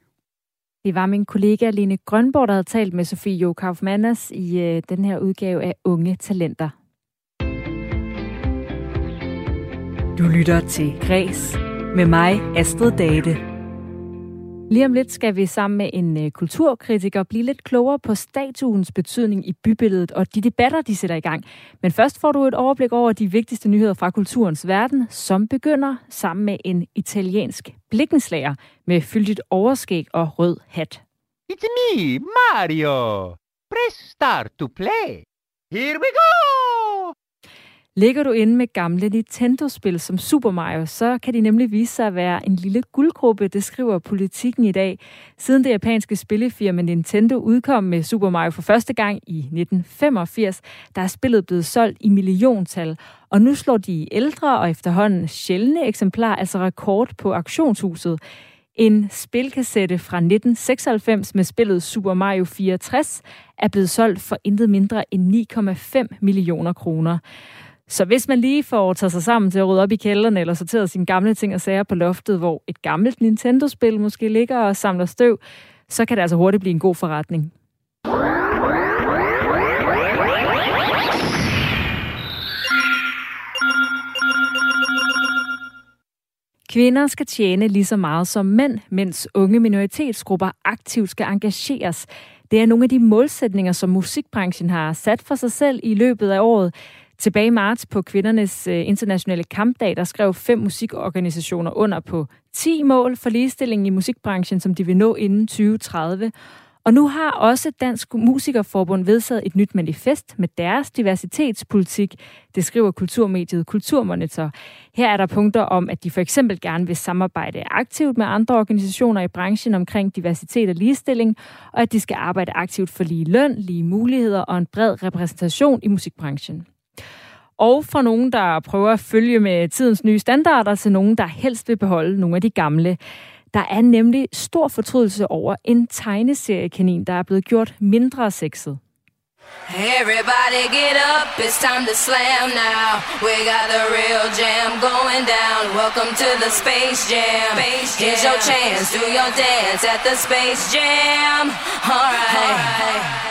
Det var min kollega Line Grønborg, der havde talt med Sofie Jo Kaufmanners i øh, den her udgave af Unge Talenter. Du lytter til Græs med mig, Astrid Date. Lige om lidt skal vi sammen med en øh, kulturkritiker blive lidt klogere på statuens betydning i bybilledet og de debatter, de sætter i gang. Men først får du et overblik over de vigtigste nyheder fra kulturens verden, som begynder sammen med en italiensk blikkenslager med fyldigt overskæg og rød hat. It's me, Mario. Press start to play. Here we go! Ligger du inde med gamle Nintendo-spil som Super Mario, så kan de nemlig vise sig at være en lille guldgruppe, det skriver politikken i dag. Siden det japanske spillefirma Nintendo udkom med Super Mario for første gang i 1985, der er spillet blevet solgt i milliontal, og nu slår de ældre og efterhånden sjældne eksemplarer altså rekord på auktionshuset. En spilkassette fra 1996 med spillet Super Mario 64 er blevet solgt for intet mindre end 9,5 millioner kroner. Så hvis man lige får taget sig sammen til at rydde op i kælderen, eller sorteret sine gamle ting og sager på loftet, hvor et gammelt Nintendo-spil måske ligger og samler støv, så kan det altså hurtigt blive en god forretning. Kvinder skal tjene lige så meget som mænd, mens unge minoritetsgrupper aktivt skal engageres. Det er nogle af de målsætninger, som musikbranchen har sat for sig selv i løbet af året. Tilbage i marts på kvindernes øh, internationale kampdag, der skrev fem musikorganisationer under på 10 mål for ligestilling i musikbranchen, som de vil nå inden 2030. Og nu har også Dansk Musikerforbund vedtaget et nyt manifest med deres diversitetspolitik, det skriver kulturmediet Kulturmonitor. Her er der punkter om, at de for eksempel gerne vil samarbejde aktivt med andre organisationer i branchen omkring diversitet og ligestilling, og at de skal arbejde aktivt for lige løn, lige muligheder og en bred repræsentation i musikbranchen og fra nogen, der prøver at følge med tidens nye standarder, til nogen, der helst vil beholde nogle af de gamle. Der er nemlig stor fortrydelse over en tegneseriekanin, der er blevet gjort mindre sexet. Everybody get up, it's time to slam now. We got the real jam going down. Welcome to the Space Jam. Space jam. Here's your chance, do your dance at the Space Jam. Alright. All right.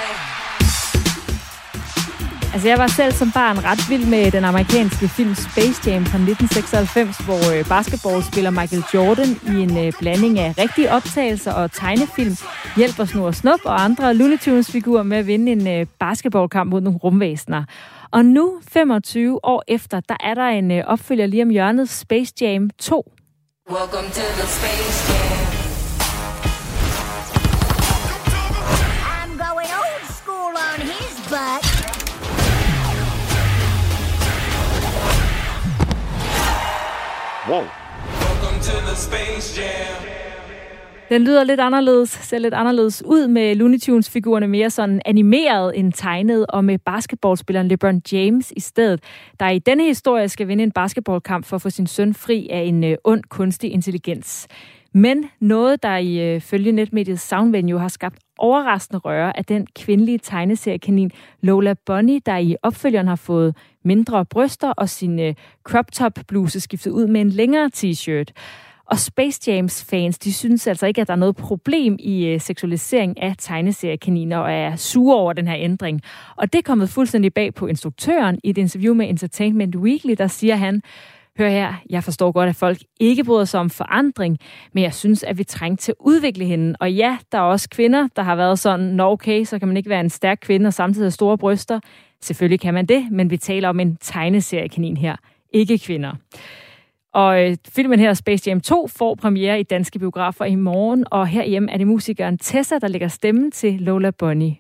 Altså, jeg var selv som barn ret vild med den amerikanske film Space Jam fra 1996, hvor øh, basketballspiller Michael Jordan i en øh, blanding af rigtige optagelser og tegnefilm hjælper Snor Snup og andre Looney Tunes-figurer med at vinde en øh, basketballkamp mod nogle rumvæsener. Og nu, 25 år efter, der er der en opfølger lige om hjørnet, Space Jam 2. Welcome to the Space Jam. I'm going old school on his butt. Wow. Den lyder lidt anderledes, ser lidt anderledes ud med Looney Tunes-figurerne mere sådan animeret end tegnet, og med basketballspilleren LeBron James i stedet, der i denne historie skal vinde en basketballkamp for at få sin søn fri af en uh, ond kunstig intelligens. Men noget, der i uh, følge netmediet Soundvenue har skabt overraskende røre, er den kvindelige tegneseriekanin Lola Bunny, der i opfølgeren har fået mindre bryster og sin øh, crop top bluse skiftet ud med en længere t-shirt. Og Space Jams fans, de synes altså ikke, at der er noget problem i øh, seksualisering af tegneseriekaniner og er sure over den her ændring. Og det er kommet fuldstændig bag på instruktøren i et interview med Entertainment Weekly, der siger han, Hør her, jeg forstår godt, at folk ikke bryder sig om forandring, men jeg synes, at vi trænger til at udvikle hende. Og ja, der er også kvinder, der har været sådan, nå okay, så kan man ikke være en stærk kvinde og samtidig have store bryster. Selvfølgelig kan man det, men vi taler om en tegneseriekanin her, ikke kvinder. Og øh, filmen her, Space Jam 2, får premiere i danske biografer i morgen, og herhjemme er det musikeren Tessa, der lægger stemmen til Lola Bunny.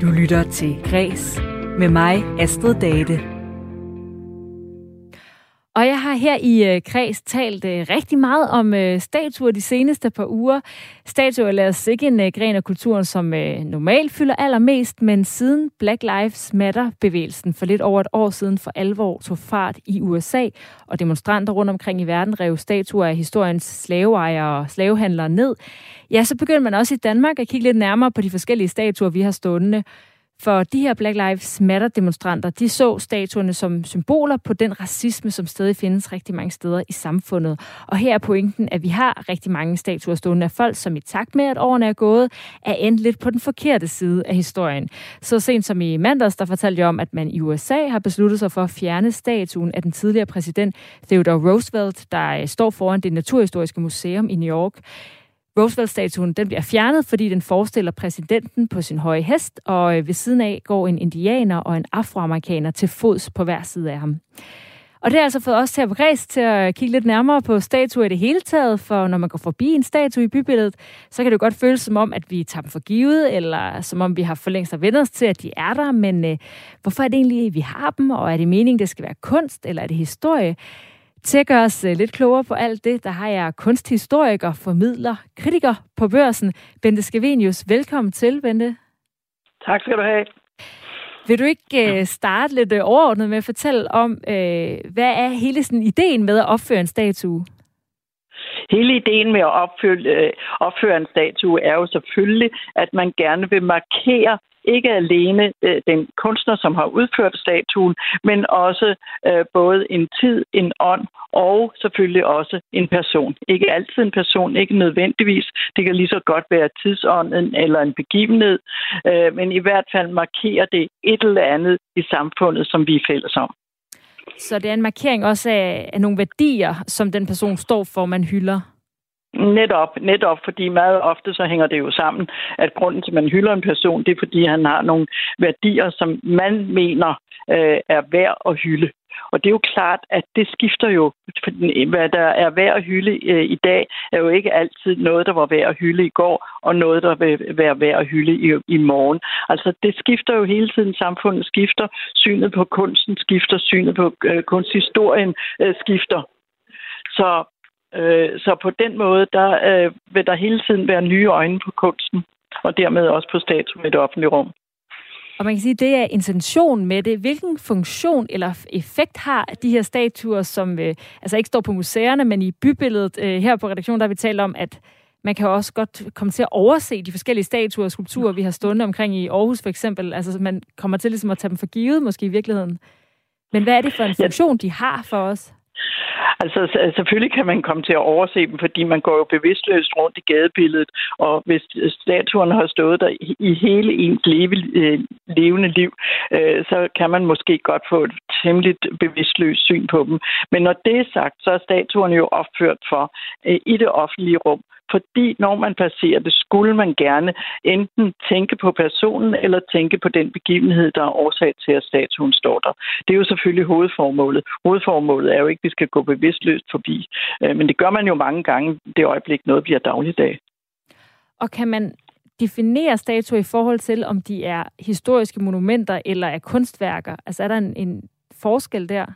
Du lytter til Græs med mig, Astrid Date. Og jeg har her i øh, Kreds talt øh, rigtig meget om øh, statuer de seneste par uger. Statuer er os ikke en øh, gren af kulturen, som øh, normalt fylder allermest, men siden Black Lives Matter-bevægelsen for lidt over et år siden for alvor tog fart i USA, og demonstranter rundt omkring i verden rev statuer af historiens slaveejere og slavehandlere ned, ja, så begyndte man også i Danmark at kigge lidt nærmere på de forskellige statuer, vi har stående. For de her Black Lives Matter-demonstranter, de så statuerne som symboler på den racisme, som stadig findes rigtig mange steder i samfundet. Og her er pointen, at vi har rigtig mange statuer stående af folk, som i takt med, at årene er gået, er endt lidt på den forkerte side af historien. Så sent som i mandags, der fortalte jeg om, at man i USA har besluttet sig for at fjerne statuen af den tidligere præsident Theodore Roosevelt, der øh, står foran det Naturhistoriske Museum i New York. Roosevelt-statuen den bliver fjernet, fordi den forestiller præsidenten på sin høje hest, og øh, ved siden af går en indianer og en afroamerikaner til fods på hver side af ham. Og det har altså fået os til at begræse til at kigge lidt nærmere på statuer i det hele taget, for når man går forbi en statue i bybilledet, så kan det godt føles som om, at vi tager dem for givet, eller som om vi har for længst vendt os til, at de er der, men øh, hvorfor er det egentlig, at vi har dem, og er det meningen, det skal være kunst, eller er det historie? Til at gøre os øh, lidt klogere på alt det, der har jeg kunsthistoriker, formidler, kritiker på børsen, Bente Skavenius. Velkommen til, Bente. Tak skal du have. Vil du ikke uh, starte lidt uh, overordnet med at fortælle om, hvad er hele sådan ideen med at opføre en statue? Hele ideen med at opføre, opføre en statue er jo selvfølgelig, at man gerne vil markere ikke alene øh, den kunstner, som har udført statuen, men også øh, både en tid, en ånd og selvfølgelig også en person. Ikke altid en person, ikke nødvendigvis. Det kan lige så godt være tidsånden eller en begivenhed, øh, men i hvert fald markerer det et eller andet i samfundet, som vi er fælles om. Så det er en markering også af, af nogle værdier, som den person står for, man hylder? Netop, netop, fordi meget ofte så hænger det jo sammen, at grunden til, at man hylder en person, det er, fordi han har nogle værdier, som man mener øh, er værd at hylde. Og det er jo klart, at det skifter jo. Hvad der er værd at hylde øh, i dag, er jo ikke altid noget, der var værd at hylde i går, og noget, der vil være værd at hylde i, i morgen. Altså, det skifter jo hele tiden. Samfundet skifter. Synet på kunsten skifter. Synet på øh, kunsthistorien øh, skifter. Så Øh, så på den måde, der øh, vil der hele tiden være nye øjne på kunsten, og dermed også på statuen i det offentlige rum. Og man kan sige, at det er intention med det. Hvilken funktion eller effekt har de her statuer, som øh, altså ikke står på museerne, men i bybilledet øh, her på redaktionen, der har vi talt om, at man kan også godt komme til at overse de forskellige statuer og skulpturer, vi har stående omkring i Aarhus for eksempel. Altså man kommer til ligesom at tage dem for givet måske i virkeligheden. Men hvad er det for en funktion, de har for os? Altså selvfølgelig kan man komme til at overse dem, fordi man går jo bevidstløst rundt i gadebilledet, og hvis statuerne har stået der i hele ens leve, øh, levende liv, øh, så kan man måske godt få et temmelig bevidstløst syn på dem. Men når det er sagt, så er statuerne jo opført for øh, i det offentlige rum, fordi når man passerer det, skulle man gerne enten tænke på personen eller tænke på den begivenhed, der er årsag til, at statuen står der. Det er jo selvfølgelig hovedformålet. Hovedformålet er jo ikke, at vi skal gå bevidstløst forbi. Øh, men det gør man jo mange gange, det øjeblik noget bliver dagligdag. Og kan man definere statuer i forhold til, om de er historiske monumenter eller er kunstværker? Altså er der en, en forskel der?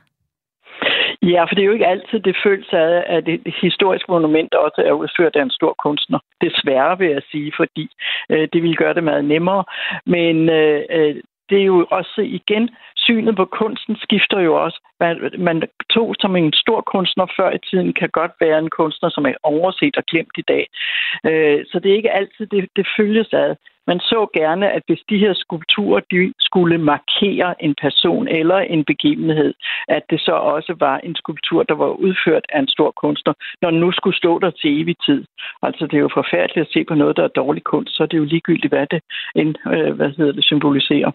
Ja, for det er jo ikke altid det føles af, at et historisk monument også er udført af en stor kunstner. Desværre vil jeg sige, fordi øh, det ville gøre det meget nemmere. Men øh, øh, det er jo også igen, synet på kunsten skifter jo også. Man, man tog som en stor kunstner før i tiden, kan godt være en kunstner, som er overset og glemt i dag. Øh, så det er ikke altid, det, det følges ad. Man så gerne, at hvis de her skulpturer de skulle markere en person eller en begivenhed, at det så også var en skulptur, der var udført af en stor kunstner, når den nu skulle stå der til evig tid. Altså det er jo forfærdeligt at se på noget, der er dårlig kunst, så er det jo ligegyldigt, hvad det, en, øh, hvad hedder det symboliserer.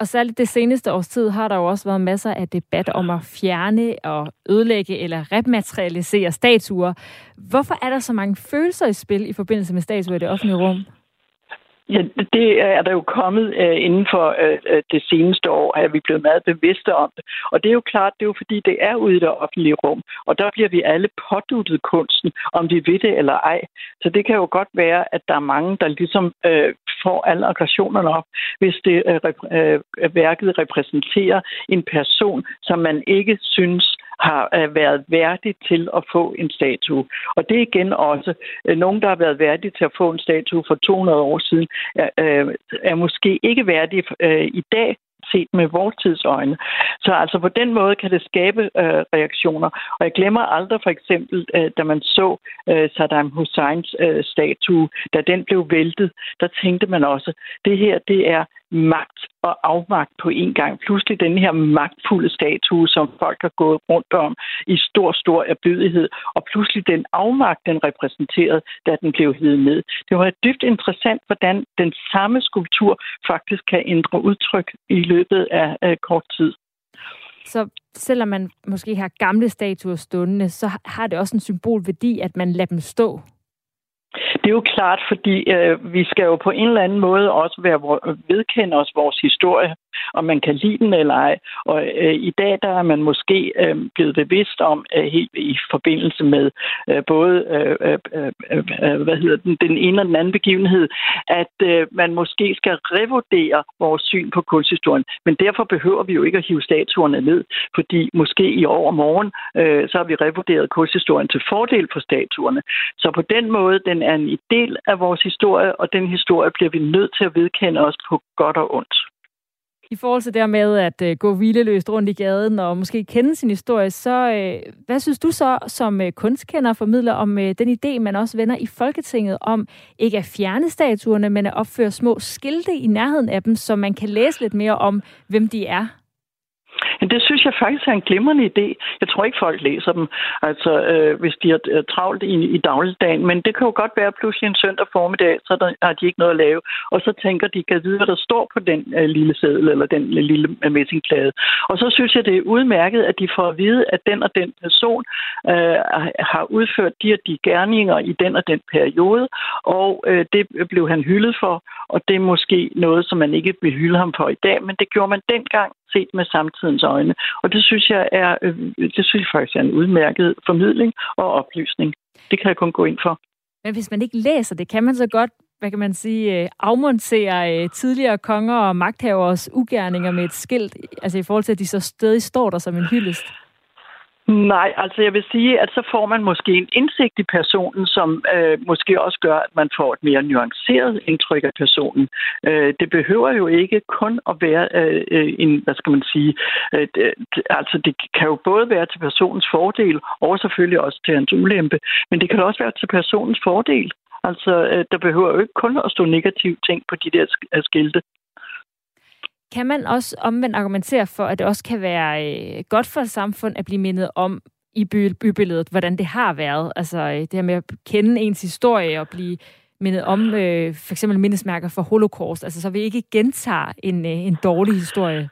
Og særligt det seneste års tid har der jo også været masser af debat om at fjerne og ødelægge eller rematerialisere statuer. Hvorfor er der så mange følelser i spil i forbindelse med statuer i det offentlige rum? Ja, det er der jo kommet øh, inden for øh, øh, det seneste år, at vi blevet meget bevidste om det. Og det er jo klart, det er jo fordi, det er ude i det offentlige rum. Og der bliver vi alle påduttet kunsten, om de ved det eller ej. Så det kan jo godt være, at der er mange, der ligesom uh, får alle aggressionerne op, hvis det værket repræsenterer en person, som man ikke synes har øh, været værdig til at få en statue. Og det er igen også øh, nogen, der har været værdige til at få en statue for 200 år siden, er, øh, er måske ikke værdige i dag set med vores tidsøjne. Så altså på den måde kan det skabe øh, reaktioner. Og jeg glemmer aldrig for eksempel, øh, da man så øh, Saddam Husseins øh, statue, da den blev væltet, der tænkte man også, det her det er magt og afmagt på en gang. Pludselig den her magtfulde statue, som folk har gået rundt om i stor, stor erbydighed, og pludselig den afmagt, den repræsenterede, da den blev hivet ned. Det var dybt interessant, hvordan den samme skulptur faktisk kan ændre udtryk i løbet af, af kort tid. Så selvom man måske har gamle statuer stående, så har det også en symbolværdi, at man lader dem stå det er jo klart, fordi øh, vi skal jo på en eller anden måde også være vedkende os vores historie, om man kan lide den eller ej. Og øh, i dag der er man måske øh, blevet bevidst om, øh, helt i forbindelse med øh, både øh øh, øh, øh, hvad hedder den, den ene og den anden begivenhed, at øh, man måske skal revurdere vores syn på kunsthistorien. Men derfor behøver vi jo ikke at hive statuerne ned, fordi måske i overmorgen, øh, så har vi revurderet kunsthistorien til fordel for statuerne. Så på den måde, den er en del af vores historie, og den historie bliver vi nødt til at vedkende os på godt og ondt. I forhold til det med at øh, gå hvileløst rundt i gaden og måske kende sin historie, så øh, hvad synes du så som øh, kunstkender formidler om øh, den idé, man også vender i Folketinget om ikke at fjerne statuerne, men at opføre små skilte i nærheden af dem, så man kan læse lidt mere om, hvem de er? Men det synes jeg faktisk er en glimrende idé. Jeg tror ikke, folk læser dem, altså øh, hvis de er øh, travlt i, i dagligdagen. Men det kan jo godt være pludselig en søndag formiddag, så der, har de ikke noget at lave. Og så tænker de, kan vide, hvad der står på den øh, lille seddel eller den øh, lille øh, messingplade. Og så synes jeg, det er udmærket, at de får at vide, at den og den person øh, har udført de og de gerninger i den og den periode. Og øh, det blev han hyldet for, og det er måske noget, som man ikke vil hylde ham for i dag, men det gjorde man dengang set med samtidens øjne. Og det synes jeg er, øh, det synes jeg faktisk er en udmærket formidling og oplysning. Det kan jeg kun gå ind for. Men hvis man ikke læser det, kan man så godt hvad kan man sige, øh, afmontere øh, tidligere konger og magthavers ugerninger med et skilt, altså i forhold til, at de så stadig står der som en hyldest? Nej, altså jeg vil sige, at så får man måske en indsigt i personen, som øh, måske også gør, at man får et mere nuanceret indtryk af personen. Øh, det behøver jo ikke kun at være øh, øh en, hvad skal man sige, øh, altså det kan jo både være til personens fordel, og selvfølgelig også til hans ulempe, men det kan også være til personens fordel. Altså, øh, der behøver jo ikke kun at stå negative ting på de der skilte. Kan man også omvendt argumentere for, at det også kan være øh, godt for et samfund at blive mindet om i by, bybilledet, hvordan det har været? Altså øh, det her med at kende ens historie og blive mindet om øh, for eksempel mindesmærker for holocaust, altså så vi ikke gentager en, øh, en dårlig historie.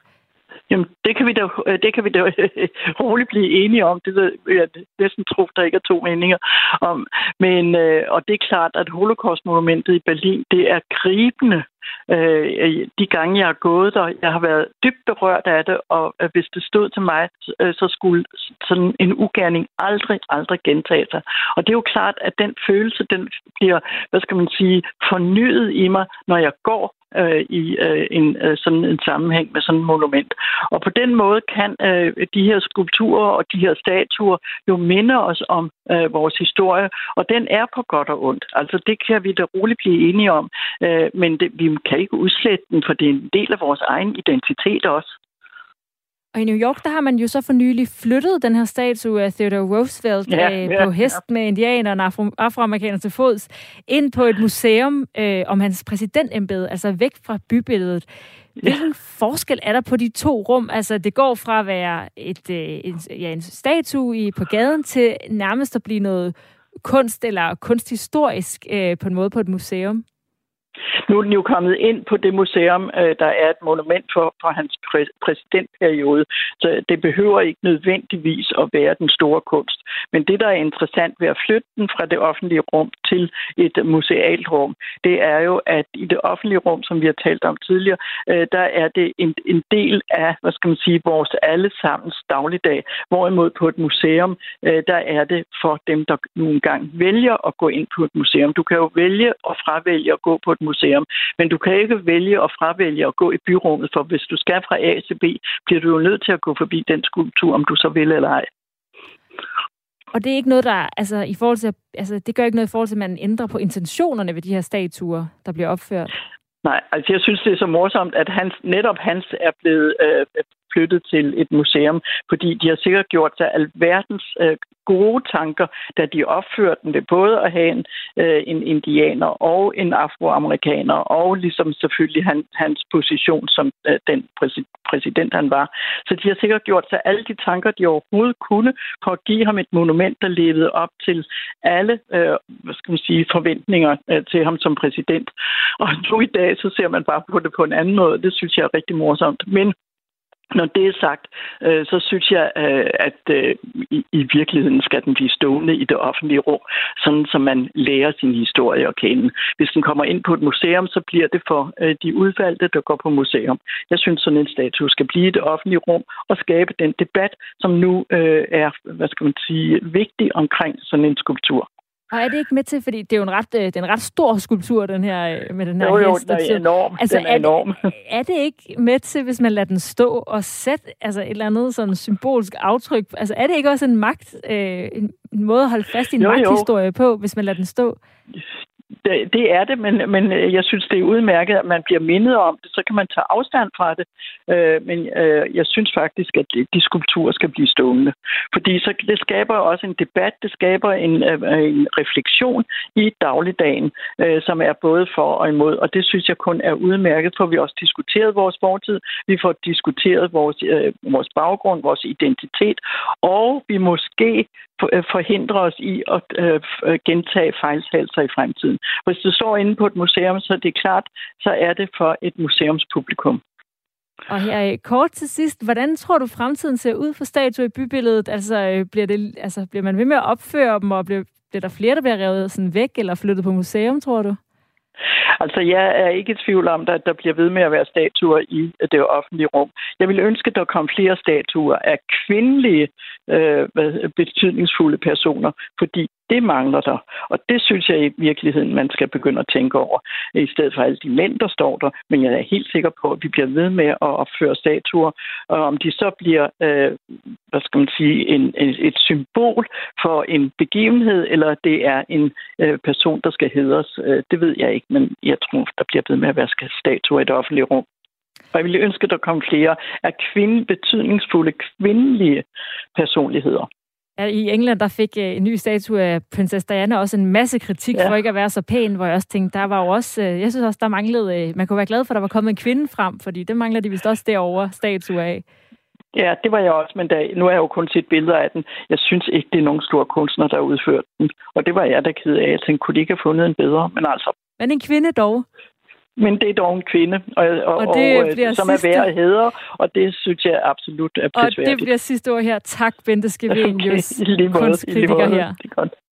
Jamen, det kan vi da, øh, det kan vi da øh, roligt blive enige om. Det ved jeg næsten tro, der ikke er to meninger om. Men, øh, og det er klart, at Holocaust-monumentet i Berlin, det er gribende øh, de gange, jeg har gået der. Jeg har været dybt berørt af det, og øh, hvis det stod til mig, øh, så skulle sådan en ugerning aldrig, aldrig gentage sig. Og det er jo klart, at den følelse, den bliver, hvad skal man sige, fornyet i mig, når jeg går øh, i øh, en øh, sådan en sammenhæng med sådan et monument. Og på den måde kan øh, de her skulpturer og de her statuer jo minde os om øh, vores historie, og den er på godt og ondt. Altså det kan vi da roligt blive enige om, øh, men det, vi kan ikke udslette den, for det er en del af vores egen identitet også. Og i New York, der har man jo så for nylig flyttet den her statue af Theodore Roosevelt ja, øh, ja, på hest ja. med indianerne og afro- afroamerikanere til fods ind på et museum øh, om hans præsidentembede, altså væk fra bybilledet. Hvilken ja. forskel er der på de to rum? Altså, det går fra at være et, øh, en, ja, en statue i, på gaden til nærmest at blive noget kunst eller kunsthistorisk øh, på en måde på et museum. Nu er den jo kommet ind på det museum, øh, der er et monument for, for hans præ- præsidentperiode, så det behøver ikke nødvendigvis at være den store kunst. Men det, der er interessant ved at flytte den fra det offentlige rum til et musealt rum, det er jo, at i det offentlige rum, som vi har talt om tidligere, øh, der er det en, en del af, hvad skal man sige, vores allesammens dagligdag. Hvorimod på et museum, øh, der er det for dem, der nogle gange vælger at gå ind på et museum. Du kan jo vælge og fravælge at gå på et museum. Men du kan ikke vælge og fravælge at gå i byrummet, for hvis du skal fra A til B, bliver du jo nødt til at gå forbi den skulptur, om du så vil eller ej. Og det er ikke noget, der, altså, i forhold til, altså, det gør ikke noget i forhold til, at man ændrer på intentionerne ved de her statuer, der bliver opført? Nej, altså jeg synes, det er så morsomt, at hans, netop hans er blevet øh, flyttet til et museum, fordi de har sikkert gjort sig alverdens øh, gode tanker, da de opførte den ved både at have en, øh, en indianer og en afroamerikaner, og ligesom selvfølgelig han, hans position som øh, den præsident, præsident, han var. Så de har sikkert gjort sig alle de tanker, de overhovedet kunne, for at give ham et monument, der levede op til alle øh, hvad skal man sige, forventninger øh, til ham som præsident. Og nu i dag, så ser man bare på det på en anden måde. Det synes jeg er rigtig morsomt. Men når det er sagt, øh, så synes jeg, øh, at øh, i, i virkeligheden skal den blive stående i det offentlige rum, sådan som man lærer sin historie at kende. Hvis den kommer ind på et museum, så bliver det for øh, de udvalgte, der går på museum. Jeg synes, sådan en statue skal blive i det offentlige rum og skabe den debat, som nu øh, er, hvad skal man sige, vigtig omkring sådan en skulptur. Og er det ikke med til, fordi det er jo en ret, øh, det er en ret stor skulptur, den her, øh, med den her jo, jo, hest. den er enorm. Altså, den er, er, enorm. Det, (laughs) er det ikke med til, hvis man lader den stå og sætte altså et eller andet sådan symbolsk aftryk? Altså er det ikke også en magt, øh, en, en måde at holde fast i en jo, magthistorie jo. på, hvis man lader den stå? Det, det er det, men, men øh, jeg synes, det er udmærket, at man bliver mindet om det. Så kan man tage afstand fra det. Øh, men øh, jeg synes faktisk, at de skulpturer skal blive stående. Fordi så, det skaber også en debat, det skaber en, øh, en refleksion i dagligdagen, øh, som er både for og imod. Og det synes jeg kun er udmærket, for vi også diskuteret vores fortid, vi får diskuteret vores, øh, vores baggrund, vores identitet, og vi måske øh, forhindrer forhindre os i at øh, øh, gentage fejltagelser i fremtiden. Hvis du står inde på et museum, så er det klart, så er det for et museumspublikum. Og her kort til sidst, hvordan tror du fremtiden ser ud for statuer i bybilledet? Altså bliver, det, altså, bliver man ved med at opføre dem, og bliver, bliver der flere, der bliver revet sådan væk eller flyttet på museum, tror du? Altså, jeg er ikke i tvivl om, at der bliver ved med at være statuer i det offentlige rum. Jeg vil ønske, at der kom flere statuer af kvindelige øh, betydningsfulde personer, fordi Det mangler der. Og det synes jeg i virkeligheden, man skal begynde at tænke over, i stedet for alle de mænd, der står der. Men jeg er helt sikker på, at vi bliver ved med at opføre statuer, og om de så bliver, øh, hvad skal man sige, en, en, et symbol for en begivenhed, eller det er en øh, person, der skal hedres, øh, det ved jeg ikke, men jeg tror, der bliver ved med at være statuer i det offentlige rum. Og jeg ville ønske, at der kom flere af kvinde, betydningsfulde kvindelige personligheder. I England der fik øh, en ny statue af prinsesse Diana også en masse kritik ja. for ikke at være så pæn, hvor jeg også tænkte, der var jo også, øh, jeg synes også, der manglede, øh, man kunne være glad for, at der var kommet en kvinde frem, fordi det mangler de vist også derovre, statue af. Ja, det var jeg også, men da, nu har jeg jo kun set billeder af den. Jeg synes ikke, det er nogen store kunstner, der har udført den. Og det var jeg da ked af. Jeg tænkte, kunne de ikke have fundet en bedre? Men altså... Men en kvinde dog? Men det er dog en kvinde, og, og, og, det og bliver som sidste... er værd at hedre, og det synes jeg absolut er prisværdigt. Og det bliver sidste ord her. Tak, Bente Skevenius, okay, kunstkritiker her. Det er godt.